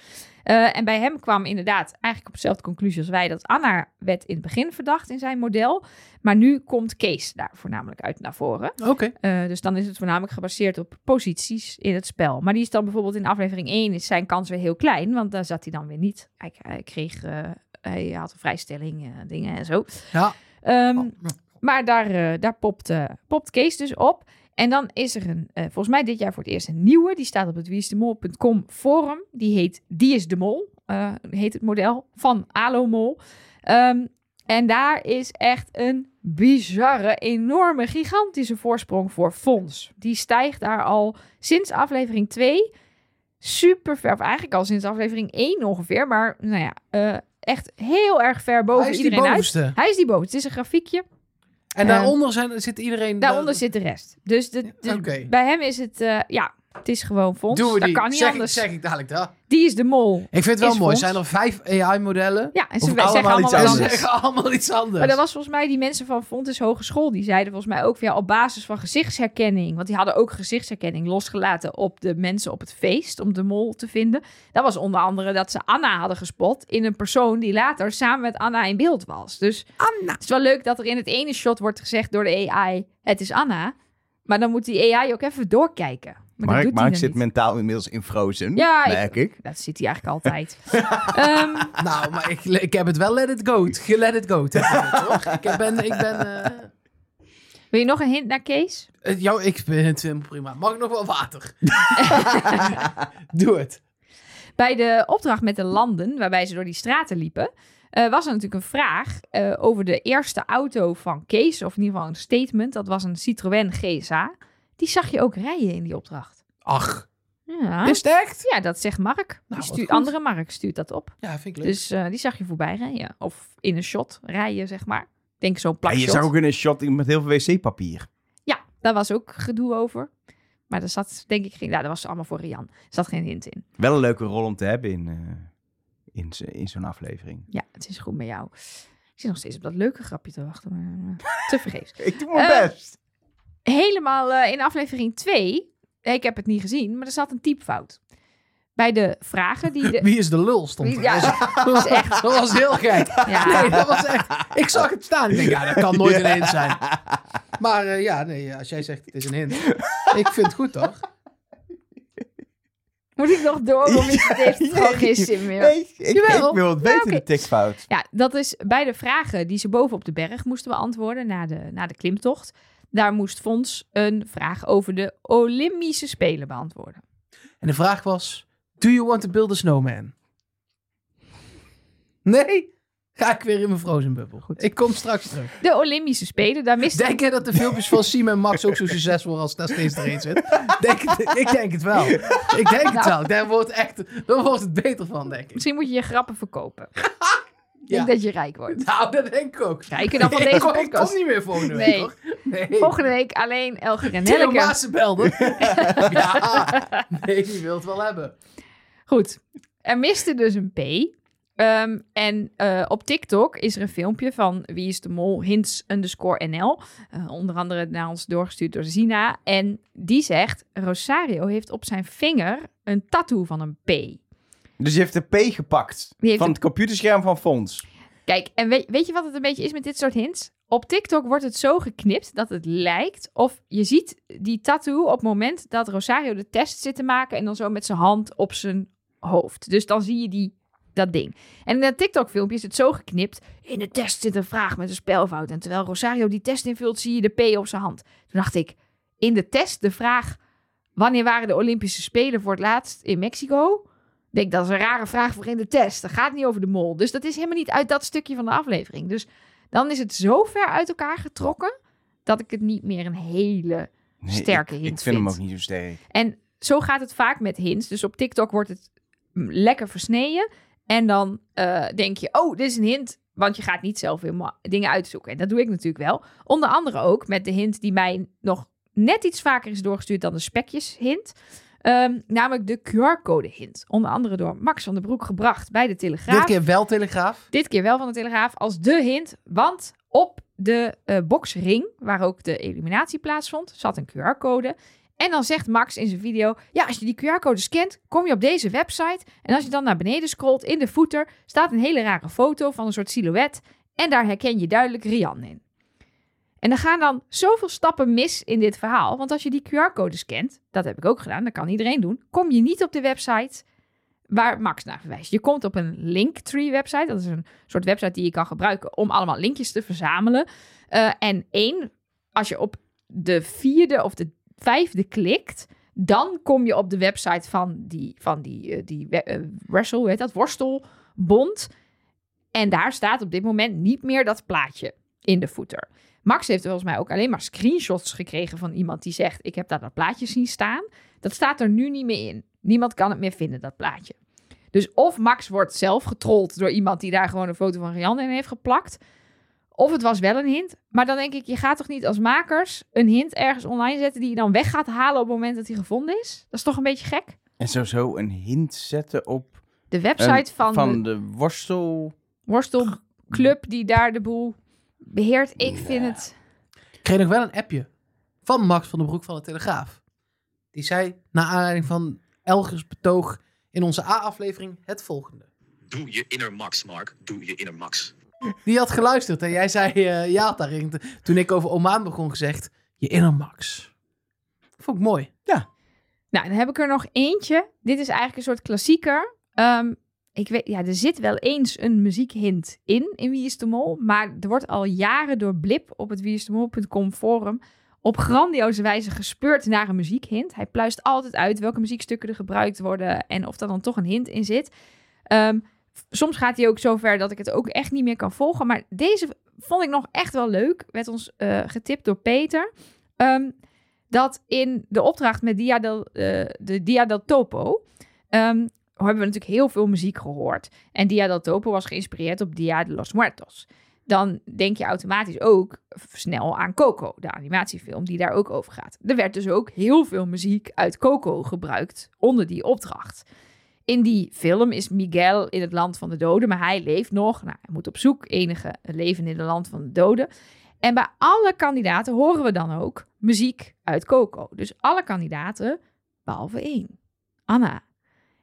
Eh, en bij hem kwam inderdaad eigenlijk op dezelfde conclusie als wij... dat Anna werd in het begin verdacht in zijn model. Maar nu komt Kees daar voornamelijk uit naar voren. Oké. Eh, dus dan is het voornamelijk gebaseerd op posities in het spel. Maar die is dan bijvoorbeeld in aflevering 1 is zijn kans weer heel klein. Want daar zat hij dan weer niet. Hij, hij kreeg... eh, hij had een vrijstelling, dingen en zo. Ja. Ehm, Oh, maar daar, daar popt, popt Kees dus op. En dan is er een, eh, volgens mij dit jaar voor het eerst een nieuwe. Die staat op het wieisdemol.com forum. Die heet Die is de Mol. eh, heet het model van Alomol. Ehm en daar is echt een bizarre, enorme, gigantische voorsprong voor Fons. Die stijgt daar al sinds aflevering 2 super ver, of eigenlijk al sinds aflevering 1 ongeveer, maar nou ja, eh, echt heel erg ver boven Hij is die iedereen uit. bovenste. Hij is die boven. Het is een grafiekje. En daaronder zijn, zit iedereen... Daaronder zit de rest. Dus, de, bij hem is het, eh, ja, het is gewoon Fons. Dat kan niet zeg, anders. zeg ik dadelijk dat. Die is de mol. Ik vind het wel Is mooi. Fons. Zijn er vijf AI-modellen? Ja, en ze allemaal iets anders. zeggen allemaal iets anders. Maar dat was volgens mij die mensen van Fontes Hogeschool. Die zeiden volgens mij ook ja, op basis van gezichtsherkenning. Want die hadden ook gezichtsherkenning losgelaten op de mensen op het feest. Om de mol te vinden. Dat was onder andere dat ze Anna hadden gespot. In een persoon die later samen met Anna in beeld was. Dus Anna. het is wel leuk dat er in het ene shot wordt gezegd door de AI. Het is Anna. Maar dan moet die AI ook even doorkijken. Maar Mark, zit niet. mentaal inmiddels in Frozen. Ja, ik- merk ik. Dat zit hij eigenlijk altijd. Ehm, Nou, maar ik, ik heb het wel let it go. Let it go. toch? Ik ben... Ik ben eh, wil je nog een hint naar Kees? eh, jou, ik ben het helemaal prima. Mag ik nog wel water? Doe het. Bij de opdracht met de landen, waarbij ze door die straten liepen, eh, was er natuurlijk een vraag eh, over de eerste auto van Kees, of in ieder geval een statement. Dat was een Citroën GSA. Die zag je ook rijden in die opdracht. Ach, Ja, is het echt? ja dat zegt Mark. Die wat stuurt, goed. andere Mark stuurt dat op. Ja, vind ik leuk. Dus eh, die zag je voorbij rijden. Of in een shot rijden, zeg maar. Ik denk zo'n En plakshot. je zag ook in een shot met heel veel wc-papier. Ja, daar was ook gedoe over. Maar daar zat, denk ik, geen... Ja, dat was allemaal voor Rian. Er zat geen hint in. Wel een leuke rol om te hebben in, eh, in, in zo'n aflevering. Ja, het is goed met jou. Ik zit nog steeds op dat leuke grapje te wachten. Maar, eh, te vergeefs. Ik doe mijn best. Helemaal eh, in aflevering 2. Ik heb het niet gezien, maar er zat een typfout. Bij de vragen die de... Wie is de lul stond er. Ja, dat, was, is echt- dat was heel gek. Ja. Nee, dat was echt... Ik zag het staan. Ik denk, ja, dat kan nooit een hint zijn. Maar eh, ja, nee, als jij zegt het is een hint. Ik vind het goed, toch? Moet ik nog door? Of is het heeft gewoon geen zin meer? Nee, ik, wil het weten, oké. de tikfout. Ja, dat is bij de vragen die ze boven op de berg moesten beantwoorden na de, na de klimtocht. Daar moest Fons een vraag over de Olympische Spelen beantwoorden. En de vraag was: Do you want to build a snowman? Nee? Ga ik weer in mijn frozen bubbel. Ik kom straks terug. De Olympische Spelen, daar miste... Denk je dat de filmpjes van Siem en Max ook zo succesvol als daar steeds erin zit? Denk, ik denk het wel. Ik denk het wel. Daar wordt, echt, daar wordt het beter van, denk ik. Misschien moet je je grappen verkopen. Ik Ja. denk dat je rijk wordt. Nou, dat denk ik ook. Rijker dan van ik, deze kom, ik kom podcast. niet meer volgende week, Nee. hoor. Nee. Volgende week alleen Elger en Nelleke. Maassen belde. ja, nee, die wil het wel hebben. Goed, er miste dus een P. Ehm, en eh, op TikTok is er een filmpje van Wie is de Mol, hints underscore NL. Eh, onder andere naar ons doorgestuurd door Zina. En die zegt, Rosario heeft op zijn vinger een tattoo van een P. Dus je heeft de P gepakt van het computerscherm van Fons. Kijk, en weet, weet je wat het een beetje is met dit soort hints? Op TikTok wordt het zo geknipt dat het lijkt of je ziet die tattoo op het moment dat Rosario de test zit te maken en dan zo met zijn hand op zijn hoofd. Dus dan zie je die, dat ding. En in dat TikTok-filmpje is het zo geknipt. In de test zit een vraag met een spelfout. En terwijl Rosario die test invult, zie je de P op zijn hand. Toen dacht ik, in de test de vraag: wanneer waren de Olympische Spelen voor het laatst in Mexico? Ik denk, dat is een rare vraag voor in de test. Dat gaat niet over de mol. Dus dat is helemaal niet uit dat stukje van de aflevering. Dus dan is het zo ver uit elkaar getrokken... dat ik het niet meer een hele Nee, sterke ik, hint Ik vind hem vind. ook niet zo sterk. En zo gaat het vaak met hints. Dus op TikTok wordt het lekker versneden. En dan eh, denk je, oh, dit is een hint. Want je gaat niet zelf helemaal dingen uitzoeken. En dat doe ik natuurlijk wel. Onder andere ook met de hint die mij nog net iets vaker is doorgestuurd dan de spekjes hint. Ehm, namelijk de QR-code hint. Onder andere door Max van den Broek gebracht bij de Telegraaf. Dit keer wel Telegraaf. Dit keer wel van de Telegraaf als de hint. Want op de eh, boxring, waar ook de eliminatie plaatsvond, zat een QR-code. En dan zegt Max in zijn video: Ja, als je die QR-code scant, kom je op deze website. En als je dan naar beneden scrolt in de footer, staat een hele rare foto van een soort silhouet. En daar herken je duidelijk Rian in. En er gaan dan zoveel stappen mis in dit verhaal. Want als je die QR-code scant, dat heb ik ook gedaan, dat kan iedereen doen, kom je niet op de website waar Max naar verwijst. Je komt op een Linktree website. Dat is een soort website die je kan gebruiken om allemaal linkjes te verzamelen. Eh, en één, als je op de vierde of de vijfde klikt, dan kom je op de website van die, van die, eh, die eh, wrestle, heet dat, worstelbond. En daar staat op dit moment niet meer dat plaatje in de footer. Max heeft volgens mij ook alleen maar screenshots gekregen van iemand die zegt: Ik heb daar dat plaatje zien staan. Dat staat er nu niet meer in. Niemand kan het meer vinden, dat plaatje. Dus of Max wordt zelf getrold door iemand die daar gewoon een foto van Rianne in heeft geplakt. Of het was wel een hint. Maar dan denk ik, je gaat toch niet als makers een hint ergens online zetten die je dan weg gaat halen op het moment dat hij gevonden is? Dat is toch een beetje gek? En sowieso een hint zetten op De website een- van, van de de worstel... worstelclub die daar de boel beheert. Ik vind het... Ik kreeg nog wel een appje van Max van den Broek van de Telegraaf. Die zei, naar aanleiding van Elgers betoog in onze A-aflevering, het volgende. Doe je inner Max, Mark. Doe je inner Max. Die had geluisterd en jij zei eh, ja daarin. Toen ik over Omaan begon gezegd, je inner Max. Vond ik mooi. Nou, dan heb ik er nog eentje. Dit is eigenlijk een soort klassieker. Ehm, ik weet, ja, er zit wel eens een muziekhint in, in Wie is de Mol. Maar er wordt al jaren door Blip op het wieisdemol.com forum op grandioze wijze gespeurd naar een muziekhint. Hij pluist altijd uit welke muziekstukken er gebruikt worden en of er dan toch een hint in zit. Ehm, soms gaat hij ook zo ver dat ik het ook echt niet meer kan volgen. Maar deze vond ik nog echt wel leuk. Werd ons eh, getipt door Peter. Ehm, dat in de opdracht met Dia eh, de Dia Topo... ehm, hebben we natuurlijk heel veel muziek gehoord. En Dia del Topo was geïnspireerd op Dia de los Muertos. Dan denk je automatisch ook snel aan Coco, de animatiefilm die daar ook over gaat. Er werd dus ook heel veel muziek uit Coco gebruikt onder die opdracht. In die film is Miguel in het land van de doden, maar hij leeft nog. Nou, hij moet op zoek, enige leven in het land van de doden. En bij alle kandidaten horen we dan ook muziek uit Coco. Dus alle kandidaten, behalve één. Anna.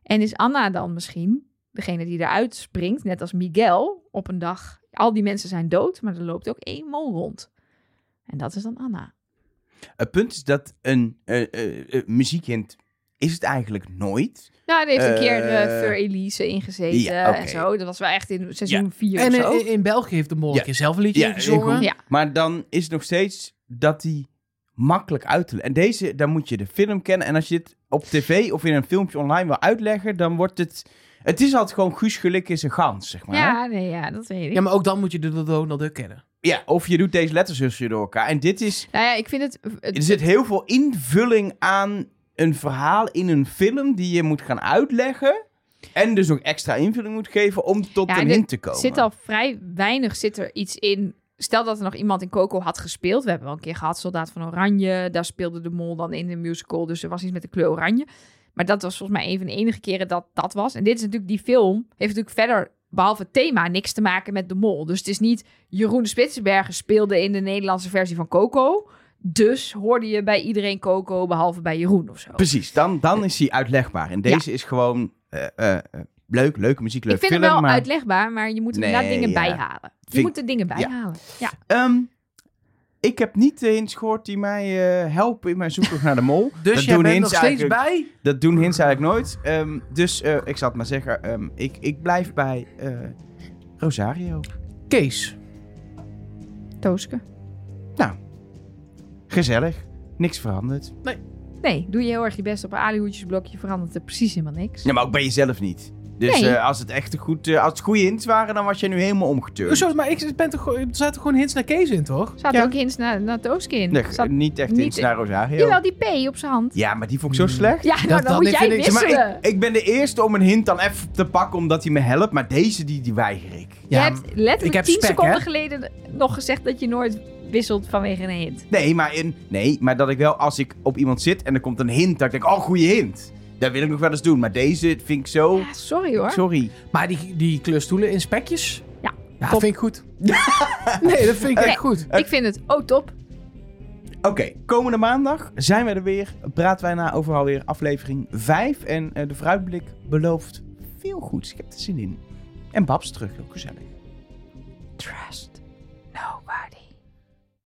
En is Anna dan misschien degene die eruit springt, net als Miguel, op een dag. Al die mensen zijn dood, maar er loopt ook één mol rond. En dat is dan Anna. Het punt is dat een eh, eh, eh, muziekhint is het eigenlijk nooit. Nou, er heeft een keer uh, Fur Elise ingezeten ja, en zo. Dat was wel echt in seizoen Ja. 4 En of in, zo. in, in België heeft de Mol Ja. een keer zelf een liedje Ja. Maar dan is het nog steeds dat die makkelijk uit te leggen. En deze, dan moet je de film kennen. En als je dit op tv of in een filmpje online wil uitleggen, dan wordt het... Het is altijd gewoon Guus Gelik is een gans, zeg maar. hè? ja, nee, ja, dat weet ik. Ja, maar ook dan moet je de Donald Duck kennen. Ja, of je doet deze letterszusje door elkaar. En dit is... Nou ja, ik vind het... het- Er zit heel veel invulling aan een verhaal in een film die je moet gaan uitleggen. En dus ook extra invulling moet geven om tot Ja, een hint te komen. zit al vrij weinig zit er iets in. Stel dat er nog iemand in Coco had gespeeld. We hebben wel een keer gehad Soldaat van Oranje. Daar speelde de mol dan in de musical. Dus er was iets met de kleur oranje. Maar dat was volgens mij een van de enige keren dat dat was. En dit is natuurlijk die film. Heeft natuurlijk verder, behalve het thema, niks te maken met de mol. Dus het is niet Jeroen Spitsbergen speelde in de Nederlandse versie van Coco. Dus hoorde je bij iedereen Coco, behalve bij Jeroen of zo. Precies, dan, dan is hij uitlegbaar. En deze is gewoon eh, eh, leuk, leuke muziek, leuk Ik vind film. hem wel maar, uitlegbaar, maar je moet er Nee, inderdaad dingen ja. bijhalen. Je Vind- moet er dingen bijhalen. Ja. Ehm, ik heb niet de hints gehoord die mij eh, helpen in mijn zoektocht naar de mol. Dus Dat jij doen bent hints nog steeds bij? Dat doen hints eigenlijk nooit. Ehm, dus eh, ik zal het maar zeggen, ehm, ik, ik blijf bij eh, Rosario. Kees. Tooske. Gezellig, niks veranderd. Nee, doe je heel erg je best op een alihoedjesblokje, verandert er precies helemaal niks. Ja, maar ook bij jezelf niet. Dus Nee. eh, als het echt een goed, eh, als het goede hints waren, dan was jij nu helemaal omgeturnd. Maar ik ben toch, er zaten gewoon hints naar Kees in, toch? Er zaten Ja. ook hints naar, naar Tooske in. Nee, zat, niet echt niet- hints naar Rosario. jawel, die P op zijn hand. Ja, maar die vond ik zo slecht. Ja, nou, Dat- dan dat moet jij vind ik- wisselen. maar, ik, ik ben de eerste om een hint dan even te pakken omdat hij me helpt. Maar deze, die, die weiger ik. je Ja, hebt letterlijk ik heb 10 spek, seconden hè? geleden nog gezegd dat je nooit wisselt vanwege een hint. Nee maar, in, nee, maar dat ik wel, als ik op iemand zit en er komt een hint, dat ik denk, oh, goede hint. Dat wil ik nog wel eens doen. Maar deze vind ik zo... Ja, sorry hoor. Sorry. Maar die, die kleurstoelen in spekjes? Ja, Ja, top. vind ik goed. nee, dat vind ik echt goed. Ik vind het, oh top. Oké, komende maandag zijn we er weer. Praten wij na over alweer aflevering 5. En eh, de vooruitblik belooft veel goeds. Ik heb er zin in. En Babs terug, ook gezellig. Trust nobody.